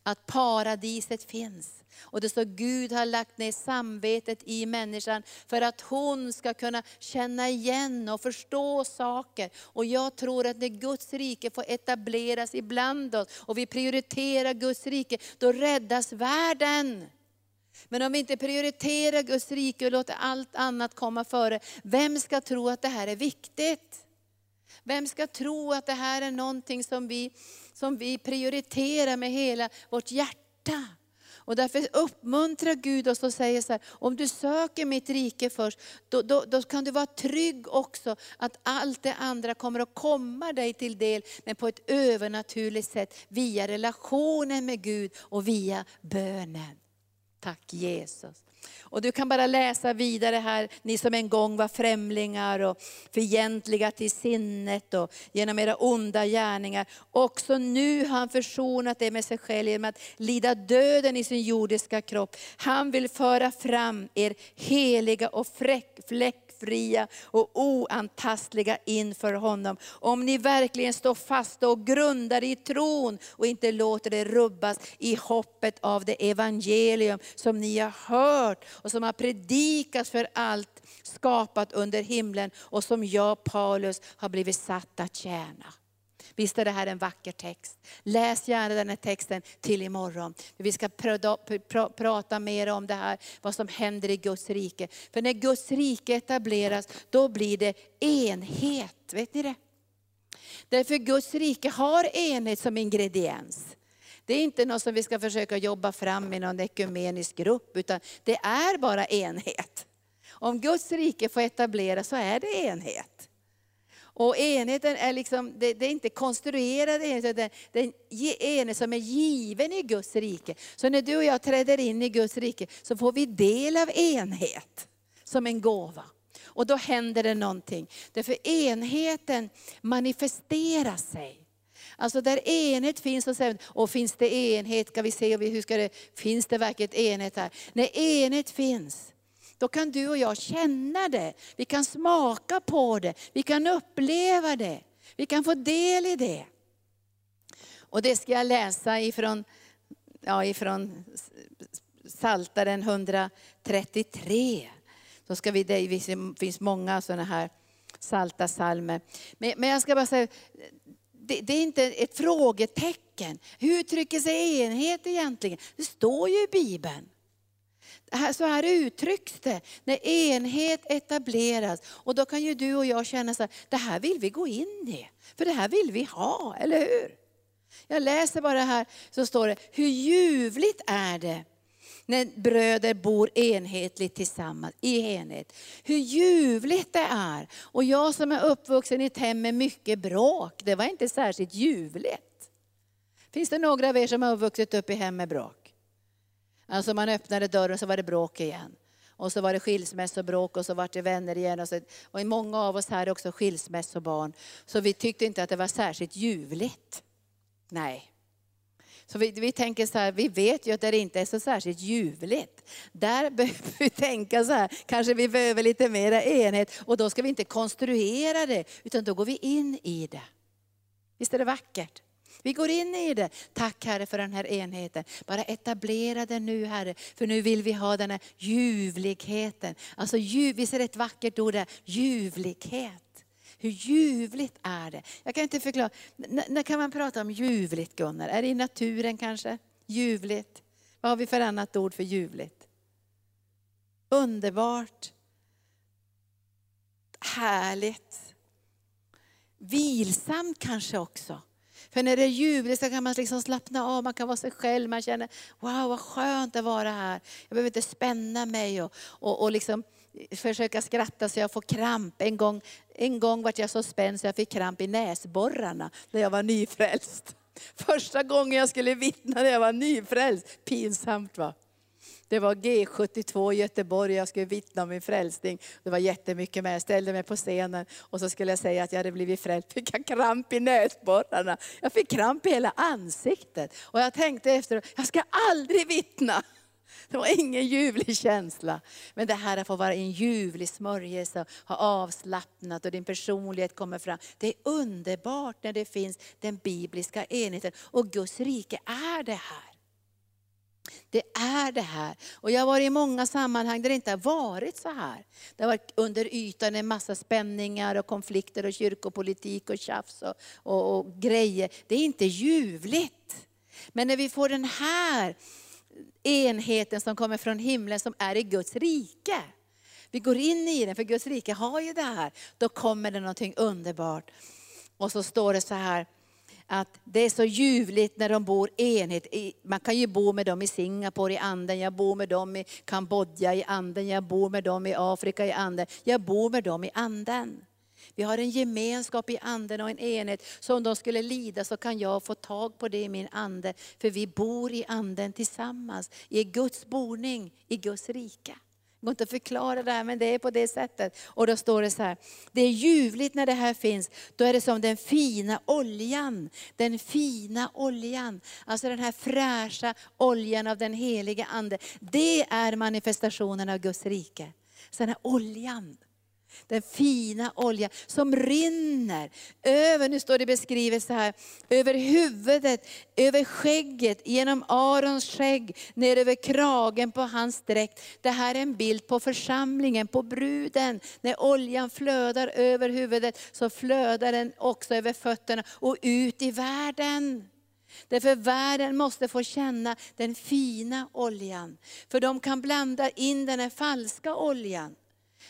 att paradiset finns. Och det står Gud har lagt ner samvetet i människan för att hon ska kunna känna igen och förstå saker. Och jag tror att när Guds rike får etableras ibland oss och vi prioriterar Guds rike, då räddas världen. Men om vi inte prioriterar Guds rike och låter allt annat komma före, vem ska tro att det här är viktigt? Vem ska tro att det här är någonting som vi, som vi prioriterar med hela vårt hjärta? Och därför uppmuntrar Gud oss och säger så här, om du söker mitt rike först, då, då, då, kan du vara trygg också att allt det andra kommer att komma dig till del, men på ett övernaturligt sätt, via relationen med Gud och via bönen. Tack Jesus. Och du kan bara läsa vidare här, ni som en gång var främlingar och fientliga till sinnet och genom era onda gärningar. Också nu har han försonat er med sig själv genom att lida döden i sin jordiska kropp. Han vill föra fram er heliga och fläck fria och oantastliga inför honom. Om ni verkligen står fasta och grundar i tron och inte låter det rubbas i hoppet av det evangelium som ni har hört och som har predikats för allt skapat under himlen och som jag Paulus har blivit satt att tjäna. Visst är det här en vacker text. Läs gärna den här texten till imorgon. Vi ska pr pr prata mer om det här, vad som händer i Guds rike. För när Guds rike etableras, då blir det enhet. Vet ni det? Därför Guds rike har enhet som ingrediens. Det är inte något som vi ska försöka jobba fram i någon ekumenisk grupp, utan det är bara enhet. Om Guds rike får etableras så är det enhet. Och enheten är liksom, det, det är inte konstruerad enhet, det, det är en enhet som är given i Guds rike. Så när du och jag träder in i Guds rike så får vi del av enhet som en gåva. Och då händer det någonting. Därför enheten manifesterar sig. Alltså där enhet finns, och, sen, och finns det enhet, ska vi se hur ska det, finns det verkligen enhet här? När enhet finns, då kan du och jag känna det. Vi kan smaka på det. Vi kan uppleva det. Vi kan få del i det. Och det ska jag läsa ifrån, ja, ifrån Saltaren 133. Då ska vi, det finns många sådana här salta salmer. Men, men jag ska bara säga, det, det, är inte ett frågetecken. Hur uttrycker sig enhet egentligen? Det står ju i Bibeln. Så här uttrycks det, när enhet etableras. Och då kan ju du och jag känna så här, det här vill vi gå in i. För det här vill vi ha, eller hur? Jag läser bara här, så står det, hur ljuvligt är det när bröder bor enhetligt tillsammans, i enhet. Hur ljuvligt det är. Och jag som är uppvuxen i ett hem med mycket bråk, det var inte särskilt ljuvligt. Finns det några av er som har vuxit upp i hem med bråk? Alltså man öppnade dörren så var det bråk igen. Och så var det skilsmässobråk och så var det vänner igen. Och, så, och många av oss här är också skilsmässobarn. Så vi tyckte inte att det var särskilt ljuvligt. Nej. Så vi, vi tänker så här, vi vet ju att det inte är så särskilt ljuvligt. Där behöver vi tänka så här, kanske vi behöver lite mera enhet. Och då ska vi inte konstruera det, utan då går vi in i det. Visst är det vackert? Vi går in i det. Tack Herre för den här enheten. Bara etablera den nu Herre, för nu vill vi ha den här ljuvligheten. Alltså visst är det ett vackert ord där, ljuvlighet. Hur ljuvligt är det? Jag kan inte förklara. N när kan man prata om ljuvligt Gunnar? Är det i naturen kanske? Ljuvligt. Vad har vi för annat ord för ljuvligt? Underbart. Härligt. Vilsamt kanske också. För när det är ljuvligt så kan man liksom slappna av, man kan vara sig själv. Man känner, wow vad skönt att vara här. Jag behöver inte spänna mig och, och, och liksom försöka skratta så jag får kramp. En gång, en gång var jag så spänd så jag fick kramp i näsborrarna när jag var nyfrälst. Första gången jag skulle vittna när jag var nyfrälst. Pinsamt va? Det var G72 i Göteborg, jag skulle vittna om min frälsning. Det var jättemycket med. Jag ställde mig på scenen och så skulle jag säga att jag hade blivit frälst. Fick jag kramp i näsborrarna. Jag fick kramp i hela ansiktet. Och jag tänkte efter, jag ska aldrig vittna. Det var ingen ljuvlig känsla. Men det här att få vara en ljuvlig smörjelse, ha avslappnat och din personlighet kommer fram. Det är underbart när det finns den bibliska enheten. Och Guds rike är det här. Det är det här. Och jag har varit i många sammanhang där det inte har varit så här. Det har varit under ytan en massa spänningar och konflikter och kyrkopolitik och tjafs och, och, och grejer. Det är inte ljuvligt. Men när vi får den här enheten som kommer från himlen som är i Guds rike. Vi går in i den, för Guds rike har ju det här. Då kommer det någonting underbart. Och så står det så här, att det är så ljuvligt när de bor enhet. Man kan ju bo med dem i Singapore i anden, jag bor med dem i Kambodja i anden, jag bor med dem i Afrika i anden. Jag bor med dem i anden. Vi har en gemenskap i anden och en enhet. Så om de skulle lida så kan jag få tag på det i min ande. För vi bor i anden tillsammans, i Guds boning, i Guds rike. Det går inte att förklara det här, men det är på det sättet. Och då står det så här, det är ljuvligt när det här finns. Då är det som den fina oljan. Den fina oljan. Alltså den här fräscha oljan av den heliga Ande. Det är manifestationen av Guds rike. Så den här oljan. Den fina olja som rinner över, nu står det beskrivet så här, över huvudet, över skägget, genom Arons skägg, ner över kragen på hans dräkt. Det här är en bild på församlingen, på bruden. När oljan flödar över huvudet så flödar den också över fötterna och ut i världen. Därför världen måste få känna den fina oljan. För de kan blanda in den här falska oljan.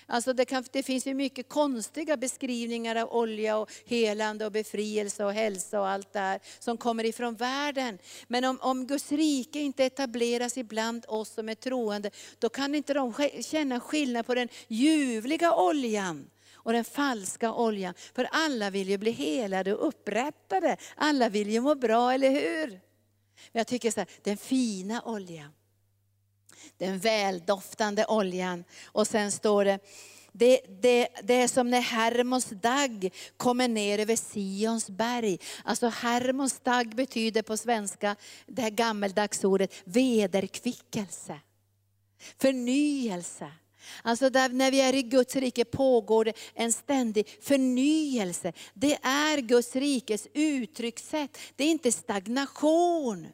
Alltså det, kan, det, finns ju mycket konstiga beskrivningar av olja och helande och befrielse och hälsa och allt det här som kommer ifrån världen. Men om, om Guds rike inte etableras ibland oss som är troende, då kan inte de känna skillnad på den ljuvliga oljan och den falska oljan. För alla vill ju bli helade och upprättade. Alla vill ju må bra, eller hur? Men jag tycker så här, den fina oljan den väldoftande oljan. Och sen står det, det, det, det, är som när Hermons dag kommer ner över Sions berg. Alltså Hermons dag betyder på svenska, det här gammeldags ordet, vederkvickelse. Förnyelse. Alltså där, när vi är i Guds rike pågår det en ständig förnyelse. Det är Guds rikes uttryckssätt. Det är inte stagnation.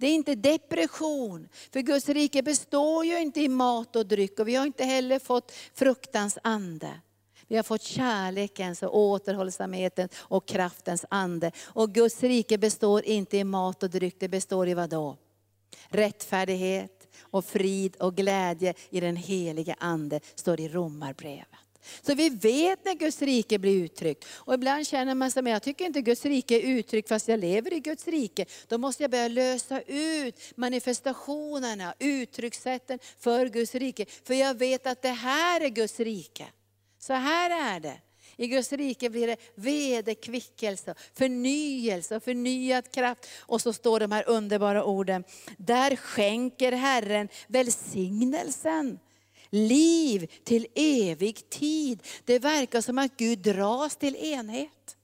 Det är inte depression. För Guds rike består ju inte i mat och dryck och vi har inte heller fått fruktans ande. Vi har fått kärlekens och återhållsamhetens och kraftens ande. Och Guds rike består inte i mat och dryck, det består i vad då? Rättfärdighet och frid och glädje i den helige ande, står i Romarbrevet. Så vi vet när Guds rike blir uttryckt. Och ibland känner man sig, men jag tycker inte Guds rike är uttryckt fast jag lever i Guds rike. Då måste jag börja lösa ut manifestationerna, uttryckssätten för Guds rike. För jag vet att det här är Guds rike. Så här är det. I Guds rike blir det vederkvickelse, förnyelse och förnyad kraft. Och så står de här underbara orden, där skänker Herren välsignelsen liv till evig tid. Det verkar som att Gud dras till enhet.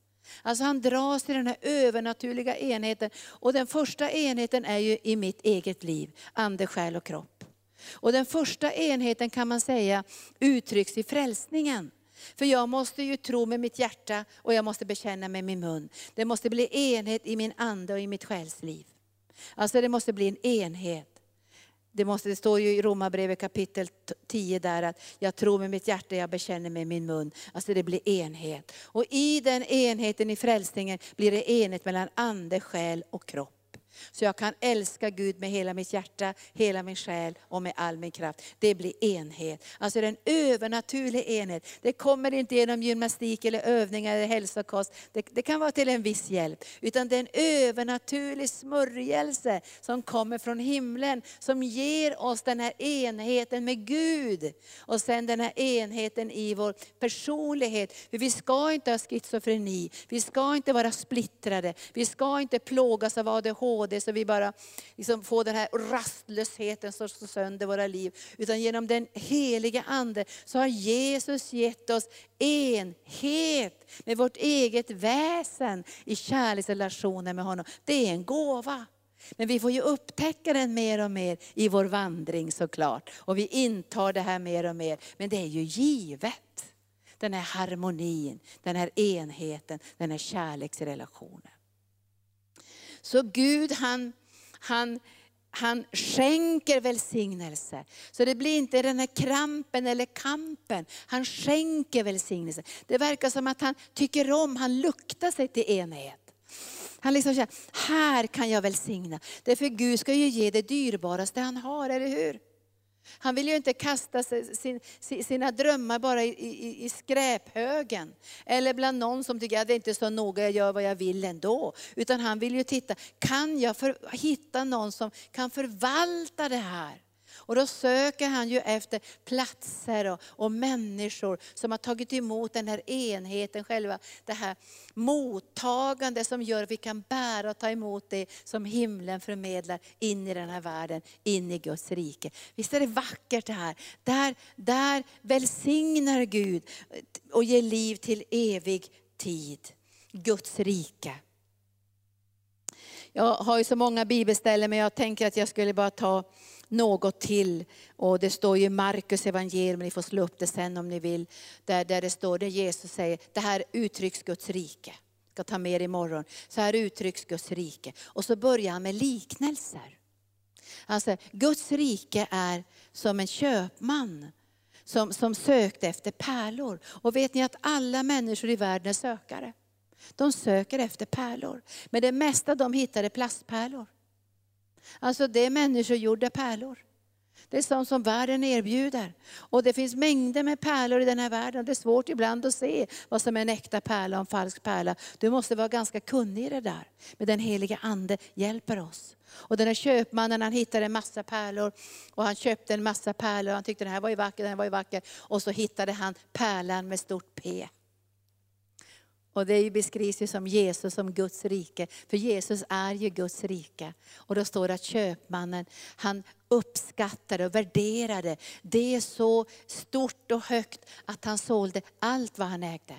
Alltså han dras till den här övernaturliga enheten. Och den första enheten är ju i mitt eget liv, ande, själ och kropp. Och den första enheten kan man säga uttrycks i frälsningen. För jag måste ju tro med mitt hjärta och jag måste bekänna med min mun. Det måste bli enhet i min ande och i mitt själsliv. Alltså det måste bli en enhet. Det, måste, det står ju i Romarbrevet kapitel 10 där att jag tror med mitt hjärta, jag bekänner med min mun. Alltså det blir enhet. Och i den enheten i frälsningen blir det enhet mellan ande, själ och kropp. Så jag kan älska Gud med hela mitt hjärta, hela min själ och med all min kraft. Det blir enhet. Alltså det är en övernaturlig enhet. Det kommer inte genom gymnastik eller övningar eller hälsokost. Det, det kan vara till en viss hjälp. Utan det är en övernaturlig smörjelse som kommer från himlen. Som ger oss den här enheten med Gud. Och sen den här enheten i vår personlighet. För vi ska inte ha schizofreni. Vi ska inte vara splittrade. Vi ska inte plågas av ADHD på det så vi bara liksom får den här rastlösheten som slår sönder våra liv. Utan genom den heliga Ande så har Jesus gett oss enhet med vårt eget väsen i kärleksrelationen med honom. Det är en gåva. Men vi får ju upptäcka den mer och mer i vår vandring såklart. Och vi intar det här mer och mer. Men det är ju givet. Den här harmonin, den här enheten, den här kärleksrelationen. Så Gud han, han, han skänker välsignelse. Så det blir inte den här krampen eller kampen. Han skänker välsignelse. Det verkar som att han tycker om, han luktar sig till enhet. Han liksom känner, här kan jag välsigna. Därför Gud ska ju ge det dyrbaraste han har, eller hur? Han vill ju inte kasta sin, sina drömmar bara i, i, i, skräphögen. Eller bland någon som tycker att det inte är så noga, jag gör vad jag vill ändå. Utan han vill ju titta, kan jag för, hitta någon som kan förvalta det här? Och då söker han ju efter platser och, och människor som har tagit emot den här enheten själva. Det här mottagande som gör att vi kan bära och ta emot det som himlen förmedlar in i den här världen, in i Guds rike. Visst är det vackert det här? Där, där välsignar Gud och ger liv till evig tid. Guds rike. Jag har ju så många bibelställen men jag tänker att jag skulle bara ta något till. Och det står ju i Markus evangelium, ni får slå upp det sen om ni vill, där, där det står, där Jesus säger, det här uttrycks Guds rike. Jag ska ta med er imorgon. Så här uttrycks Guds rike. Och så börjar han med liknelser. Han säger, Guds rike är som en köpman som, som sökte efter pärlor. Och vet ni att alla människor i världen är sökare. De söker efter pärlor. Men det mesta de hittar är plastpärlor. Alltså det är människogjorda pärlor. Det är sånt som världen erbjuder. Och det finns mängder med pärlor i den här världen. Det är svårt ibland att se vad som är en äkta pärla och en falsk pärla. Du måste vara ganska kunnig i det där. Men den heliga Ande hjälper oss. Och den här köpmannen han hittade en massa pärlor och han köpte en massa pärlor. Han tyckte den här var ju vacker, den här var ju vacker. Och så hittade han pärlan med stort P. Och det beskrivs ju som Jesus som Guds rike. För Jesus är ju Guds rike. Och då står det att köpmannen, han uppskattade och värderade det så stort och högt att han sålde allt vad han ägde.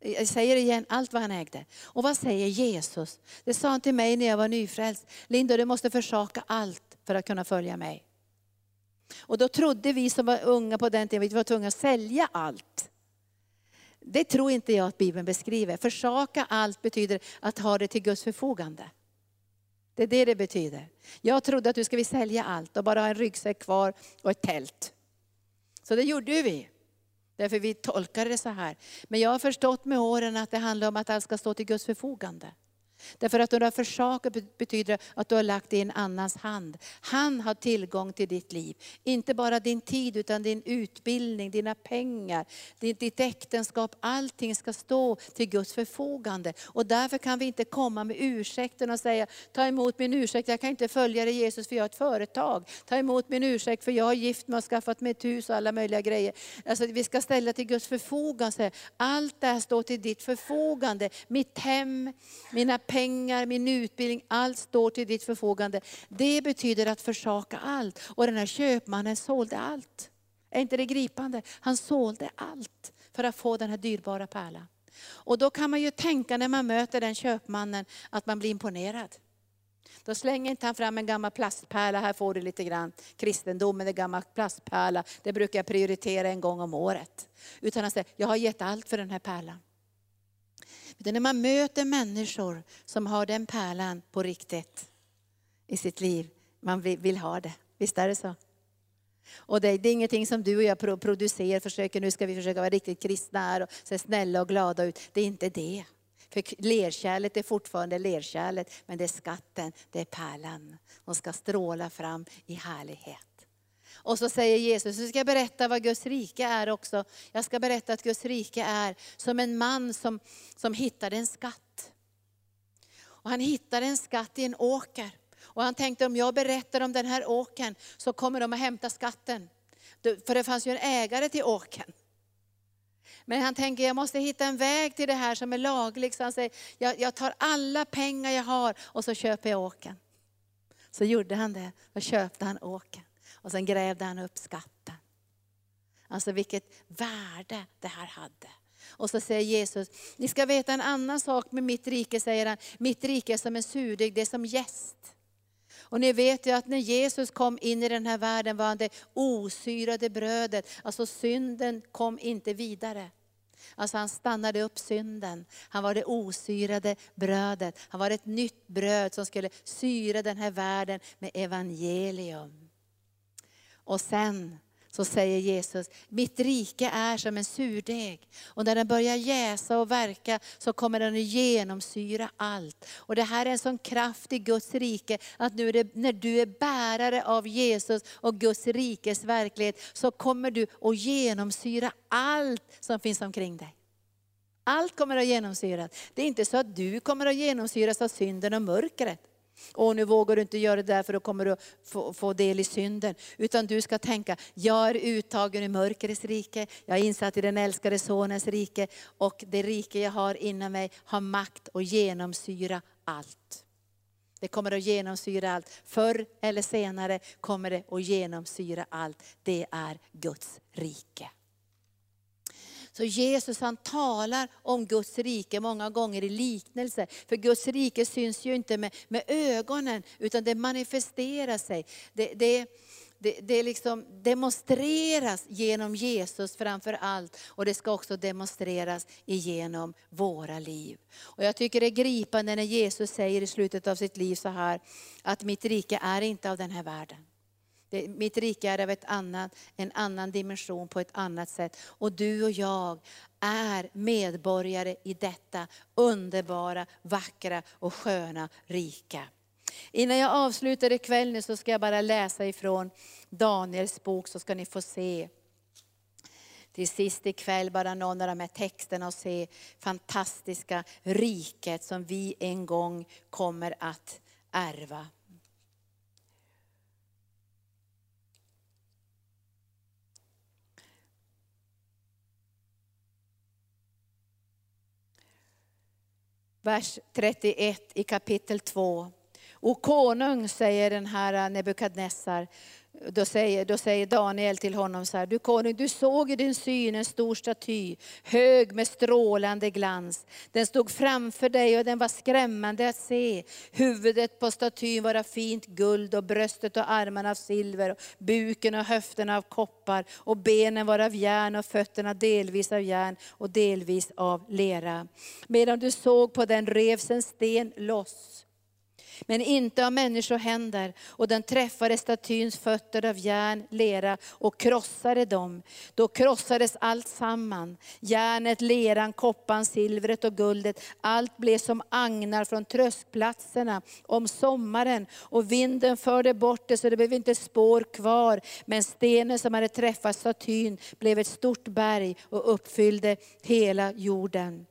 Jag säger igen, allt vad han ägde. Och vad säger Jesus? Det sa han till mig när jag var nyfrälst. Linda, du måste försaka allt för att kunna följa mig. Och då trodde vi som var unga på den tiden, vi var tvungna att sälja allt. Det tror inte jag att Bibeln beskriver. Försaka allt betyder att ha det till Guds förfogande. Det är det det betyder. Jag trodde att du skulle sälja allt och bara ha en ryggsäck kvar och ett tält. Så det gjorde vi. Därför vi tolkade det så här. Men jag har förstått med åren att det handlar om att allt ska stå till Guds förfogande. Därför att du har försakat betyder att du har lagt det i en annans hand. Han har tillgång till ditt liv. Inte bara din tid utan din utbildning, dina pengar, ditt äktenskap. Allting ska stå till Guds förfogande. Och därför kan vi inte komma med ursäkten och säga, ta emot min ursäkt, jag kan inte följa dig Jesus för jag har ett företag. Ta emot min ursäkt för jag har gift mig och skaffat mig ett hus och alla möjliga grejer. Alltså, vi ska ställa till Guds förfogande. Allt det här står till ditt förfogande. Mitt hem, mina pengar pengar, min utbildning, allt står till ditt förfogande. Det betyder att försaka allt. Och den här köpmannen sålde allt. Är inte det gripande? Han sålde allt för att få den här dyrbara pärlan. Och då kan man ju tänka när man möter den köpmannen att man blir imponerad. Då slänger inte han fram en gammal plastpärla, här får du lite grann. Kristendomen är gammal plastpärla, det brukar jag prioritera en gång om året. Utan han säger, jag har gett allt för den här pärlan. Utan när man möter människor som har den pärlan på riktigt i sitt liv, man vill ha det. Visst är det så? Och det, det, är ingenting som du och jag producerar, försöker, nu ska vi försöka vara riktigt kristna här och se snälla och glada ut. Det är inte det. För lerkärlet är fortfarande lerkärlet, men det är skatten, det är pärlan. Hon ska stråla fram i härlighet. Och så säger Jesus, nu ska jag berätta vad Guds rike är också. Jag ska berätta att Guds rike är som en man som, som hittade en skatt. Och han hittade en skatt i en åker. Och han tänkte om jag berättar om den här åkern så kommer de att hämta skatten. För det fanns ju en ägare till åkern. Men han tänker, jag måste hitta en väg till det här som är laglig. Så han säger, jag, jag tar alla pengar jag har och så köper jag åkern. Så gjorde han det. Då köpte han åken. Och sen grävde han upp skatten. Alltså vilket värde det här hade. Och så säger Jesus, ni ska veta en annan sak med mitt rike, säger han. Mitt rike är som en surdeg, det är som gäst. Och ni vet ju att när Jesus kom in i den här världen var han det osyrade brödet. Alltså synden kom inte vidare. Alltså han stannade upp synden. Han var det osyrade brödet. Han var ett nytt bröd som skulle syra den här världen med evangelium. Och sen så säger Jesus, mitt rike är som en surdeg. Och när den börjar jäsa och verka så kommer den att genomsyra allt. Och det här är en sån kraft i Guds rike, att nu det, när du är bärare av Jesus och Guds rikes verklighet, så kommer du att genomsyra allt som finns omkring dig. Allt kommer att genomsyras. Det är inte så att du kommer att genomsyras av synden och mörkret. Och nu vågar du inte göra det där för då kommer du få, få del i synden. Utan du ska tänka, jag är uttagen i mörkrets rike, jag är insatt i den älskade sonens rike och det rike jag har inom mig har makt att genomsyra allt. Det kommer att genomsyra allt. Förr eller senare kommer det att genomsyra allt. Det är Guds rike. Så Jesus han talar om Guds rike många gånger i liknelse. För Guds rike syns ju inte med, med ögonen, utan det manifesterar sig. Det, det, det, det liksom demonstreras genom Jesus framför allt. Och det ska också demonstreras genom våra liv. Och jag tycker det är gripande när Jesus säger i slutet av sitt liv så här, att mitt rike är inte av den här världen. Det, mitt rike är av ett annat, en annan dimension på ett annat sätt. Och du och jag är medborgare i detta underbara, vackra och sköna rike. Innan jag avslutar ikväll nu så ska jag bara läsa ifrån Daniels bok så ska ni få se till sist ikväll bara någon av de här texterna och se fantastiska riket som vi en gång kommer att ärva. Vers 31 i kapitel 2. O konung, säger den här äh, Nebukadnessar, då säger, då säger Daniel till honom så här, du konung, du såg i din syn en stor staty, hög med strålande glans. Den stod framför dig och den var skrämmande att se. Huvudet på statyn var av fint guld och bröstet och armarna av silver, och buken och höfterna av koppar och benen var av järn och fötterna delvis av järn och delvis av lera. Medan du såg på den revs en sten loss men inte av människohänder. Och den träffade statyns fötter av järn, lera och krossade dem. Då krossades allt samman. Järnet, leran, koppan, silvret och guldet. Allt blev som agnar från tröskplatserna om sommaren. Och vinden förde bort det så det blev inte spår kvar. Men stenen som hade träffat statyn blev ett stort berg och uppfyllde hela jorden.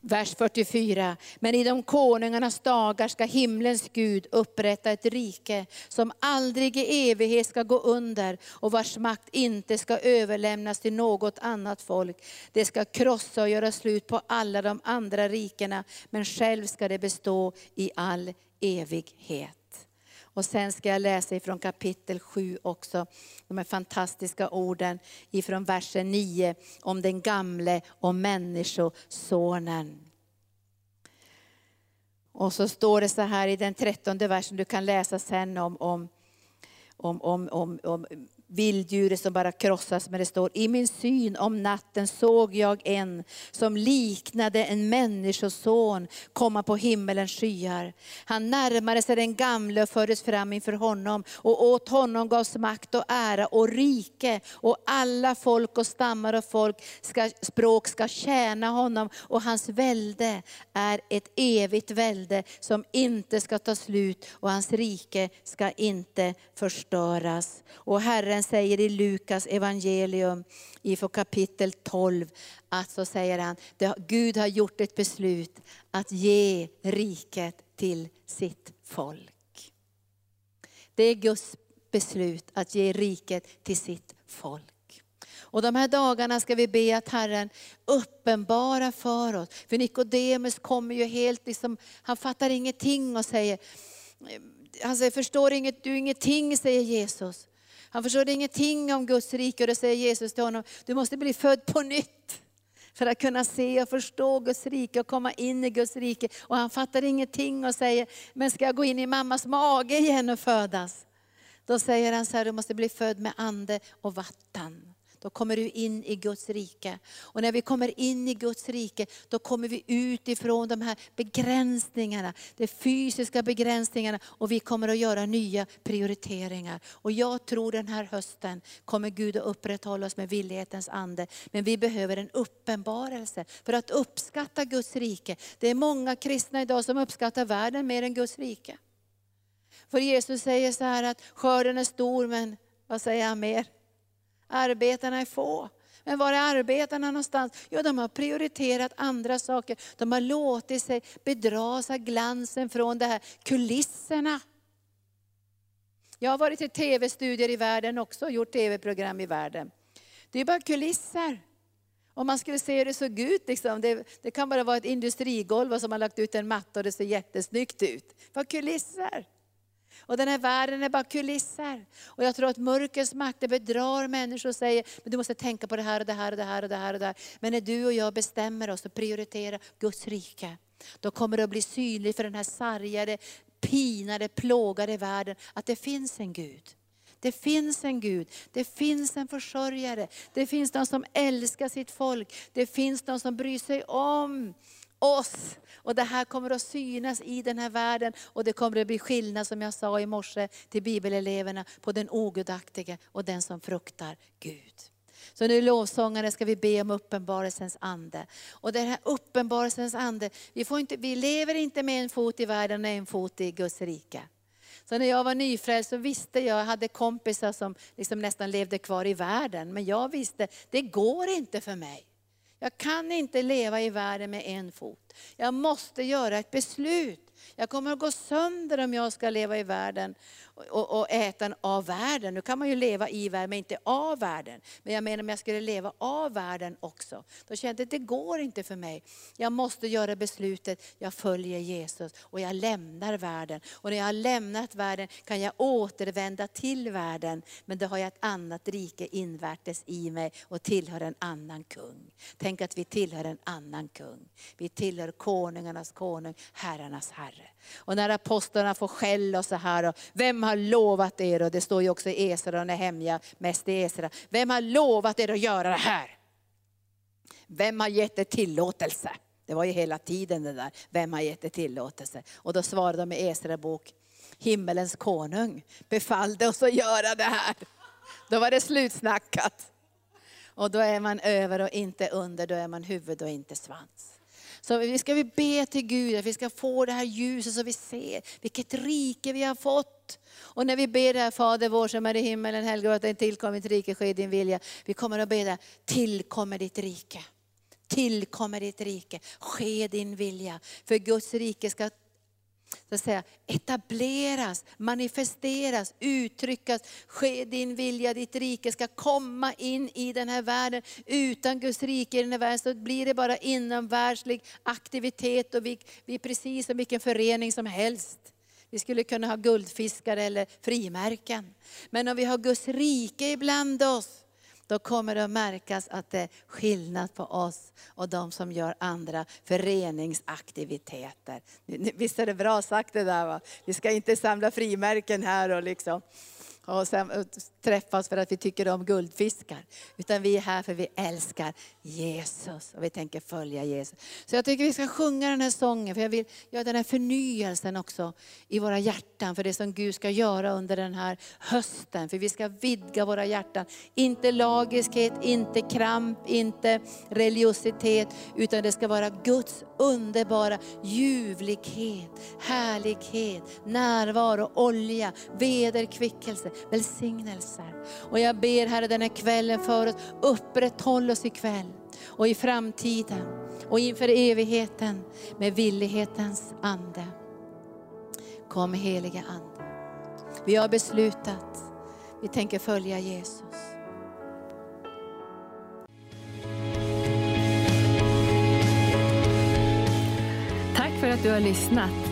Vers 44. Men i de konungarnas dagar ska himlens Gud upprätta ett rike som aldrig i evighet ska gå under och vars makt inte ska överlämnas till något annat folk. Det ska krossa och göra slut på alla de andra rikena, men själv ska det bestå i all evighet. Och sen ska jag läsa ifrån kapitel 7 också, de här fantastiska orden ifrån versen 9 om den gamle och människosonen. Och så står det så här i den trettonde versen, du kan läsa sen om, om, om, om, om, om vilddjuret som bara krossas. Men det står, i min syn om natten såg jag en som liknade en människoson komma på himmelens skyar. Han närmade sig den gamle och fördes fram inför honom. Och åt honom gavs makt och ära och rike. Och alla folk och stammar och folk ska, språk ska tjäna honom. Och hans välde är ett evigt välde som inte ska ta slut. Och hans rike ska inte förstöras. Och Herren Herren säger i Lukas evangelium i kapitel 12, att så säger han, Gud har gjort ett beslut att ge riket till sitt folk. Det är Guds beslut att ge riket till sitt folk. Och de här dagarna ska vi be att Herren uppenbara för oss. För Nikodemus kommer ju helt, liksom, han fattar ingenting och säger, han säger, förstår inget, du ingenting, säger Jesus. Han förstår ingenting om Guds rike och då säger Jesus till honom, du måste bli född på nytt. För att kunna se och förstå Guds rike och komma in i Guds rike. Och han fattar ingenting och säger, men ska jag gå in i mammas mage igen och födas? Då säger han så här, du måste bli född med ande och vatten. Då kommer du in i Guds rike. Och när vi kommer in i Guds rike, då kommer vi ut ifrån de här begränsningarna, de fysiska begränsningarna och vi kommer att göra nya prioriteringar. Och jag tror den här hösten kommer Gud att upprätthålla oss med villighetens ande. Men vi behöver en uppenbarelse för att uppskatta Guds rike. Det är många kristna idag som uppskattar världen mer än Guds rike. För Jesus säger så här att skörden är stor men vad säger han mer? Arbetarna är få. Men var är arbetarna någonstans? Jo, de har prioriterat andra saker. De har låtit sig bedras av glansen från de här kulisserna. Jag har varit i tv-studier i världen också, gjort tv-program i världen. Det är bara kulisser. Om man skulle se hur det såg ut, liksom, det, det, kan bara vara ett industrigolv som har lagt ut en matta och det ser jättesnyggt ut. Vad kulisser. Och den här världen är bara kulisser. Och jag tror att mörkrets makter bedrar människor och säger, men du måste tänka på det här och det här och det här och det här. Och det här. Men när du och jag bestämmer oss och prioriterar Guds rike, då kommer det att bli synligt för den här sargade, pinade, plågade världen att det finns en Gud. Det finns en Gud, det finns en försörjare, det finns de som älskar sitt folk, det finns de som bryr sig om oss. Och det här kommer att synas i den här världen och det kommer att bli skillnad som jag sa i morse till bibeleleverna på den ogudaktige och den som fruktar Gud. Så nu lovsångare, ska vi be om uppenbarelsens ande. Och den här uppenbarelsens ande, vi, får inte, vi lever inte med en fot i världen och en fot i Guds rike. Så när jag var nyfrälst så visste jag, jag hade kompisar som liksom nästan levde kvar i världen. Men jag visste, det går inte för mig. Jag kan inte leva i världen med en fot. Jag måste göra ett beslut. Jag kommer att gå sönder om jag ska leva i världen och, och äta av världen. Nu kan man ju leva i världen men inte av världen. Men jag menar om jag skulle leva av världen också. Då kände jag att det går inte för mig. Jag måste göra beslutet, jag följer Jesus och jag lämnar världen. Och när jag har lämnat världen kan jag återvända till världen. Men då har jag ett annat rike invärtes i mig och tillhör en annan kung. Tänk att vi tillhör en annan kung. Vi tillhör konungarnas konung, herrarnas herre. Och när apostlarna får skäll och så här, och vem har lovat er, och det står ju också i Esra och Nehemja, mest i Esra, vem har lovat er att göra det här? Vem har gett er tillåtelse? Det var ju hela tiden det där, vem har gett er tillåtelse? Och då svarade de i Esra bok, himmelens konung befallde oss att göra det här. Då var det slutsnackat. Och då är man över och inte under, då är man huvud och inte svans. Så vi ska vi be till Gud att vi ska få det här ljuset så vi ser vilket rike vi har fått. Och när vi ber det här Fader vår som är i himmelen, helgat att tillkommer ditt rike, ske din vilja. Vi kommer att be det, tillkommer ditt rike. Tillkommer ditt rike, ske din vilja. För Guds rike ska så att säga, etableras, manifesteras, uttryckas. Ske din vilja, ditt rike ska komma in i den här världen. Utan Guds rike i den här världen så blir det bara inomvärldslig aktivitet och vi, vi är precis som vilken förening som helst. Vi skulle kunna ha guldfiskar eller frimärken. Men om vi har Guds rike ibland oss, då kommer det att märkas att det är skillnad på oss och de som gör andra föreningsaktiviteter. Visst är det bra sagt det där va? Vi ska inte samla frimärken här och liksom och sen eh, träffas för att vi tycker om guldfiskar. Utan vi är här för att vi älskar Jesus och vi tänker följa Jesus. Så jag tycker vi ska sjunga den här sången, för jag vill göra den här förnyelsen också i våra hjärtan, för det som Gud ska göra under den här hösten. För vi ska vidga våra hjärtan. Inte lagiskhet, inte kramp, inte religiositet, utan det ska vara Guds underbara ljuvlighet, härlighet, närvaro, olja, vederkvickelse, välsignelser. Och jag ber Herre den här kvällen för oss, upprätthåll oss ikväll och i framtiden och inför evigheten med villighetens ande. Kom helige ande. Vi har beslutat, vi tänker följa Jesus. Tack för att du har lyssnat.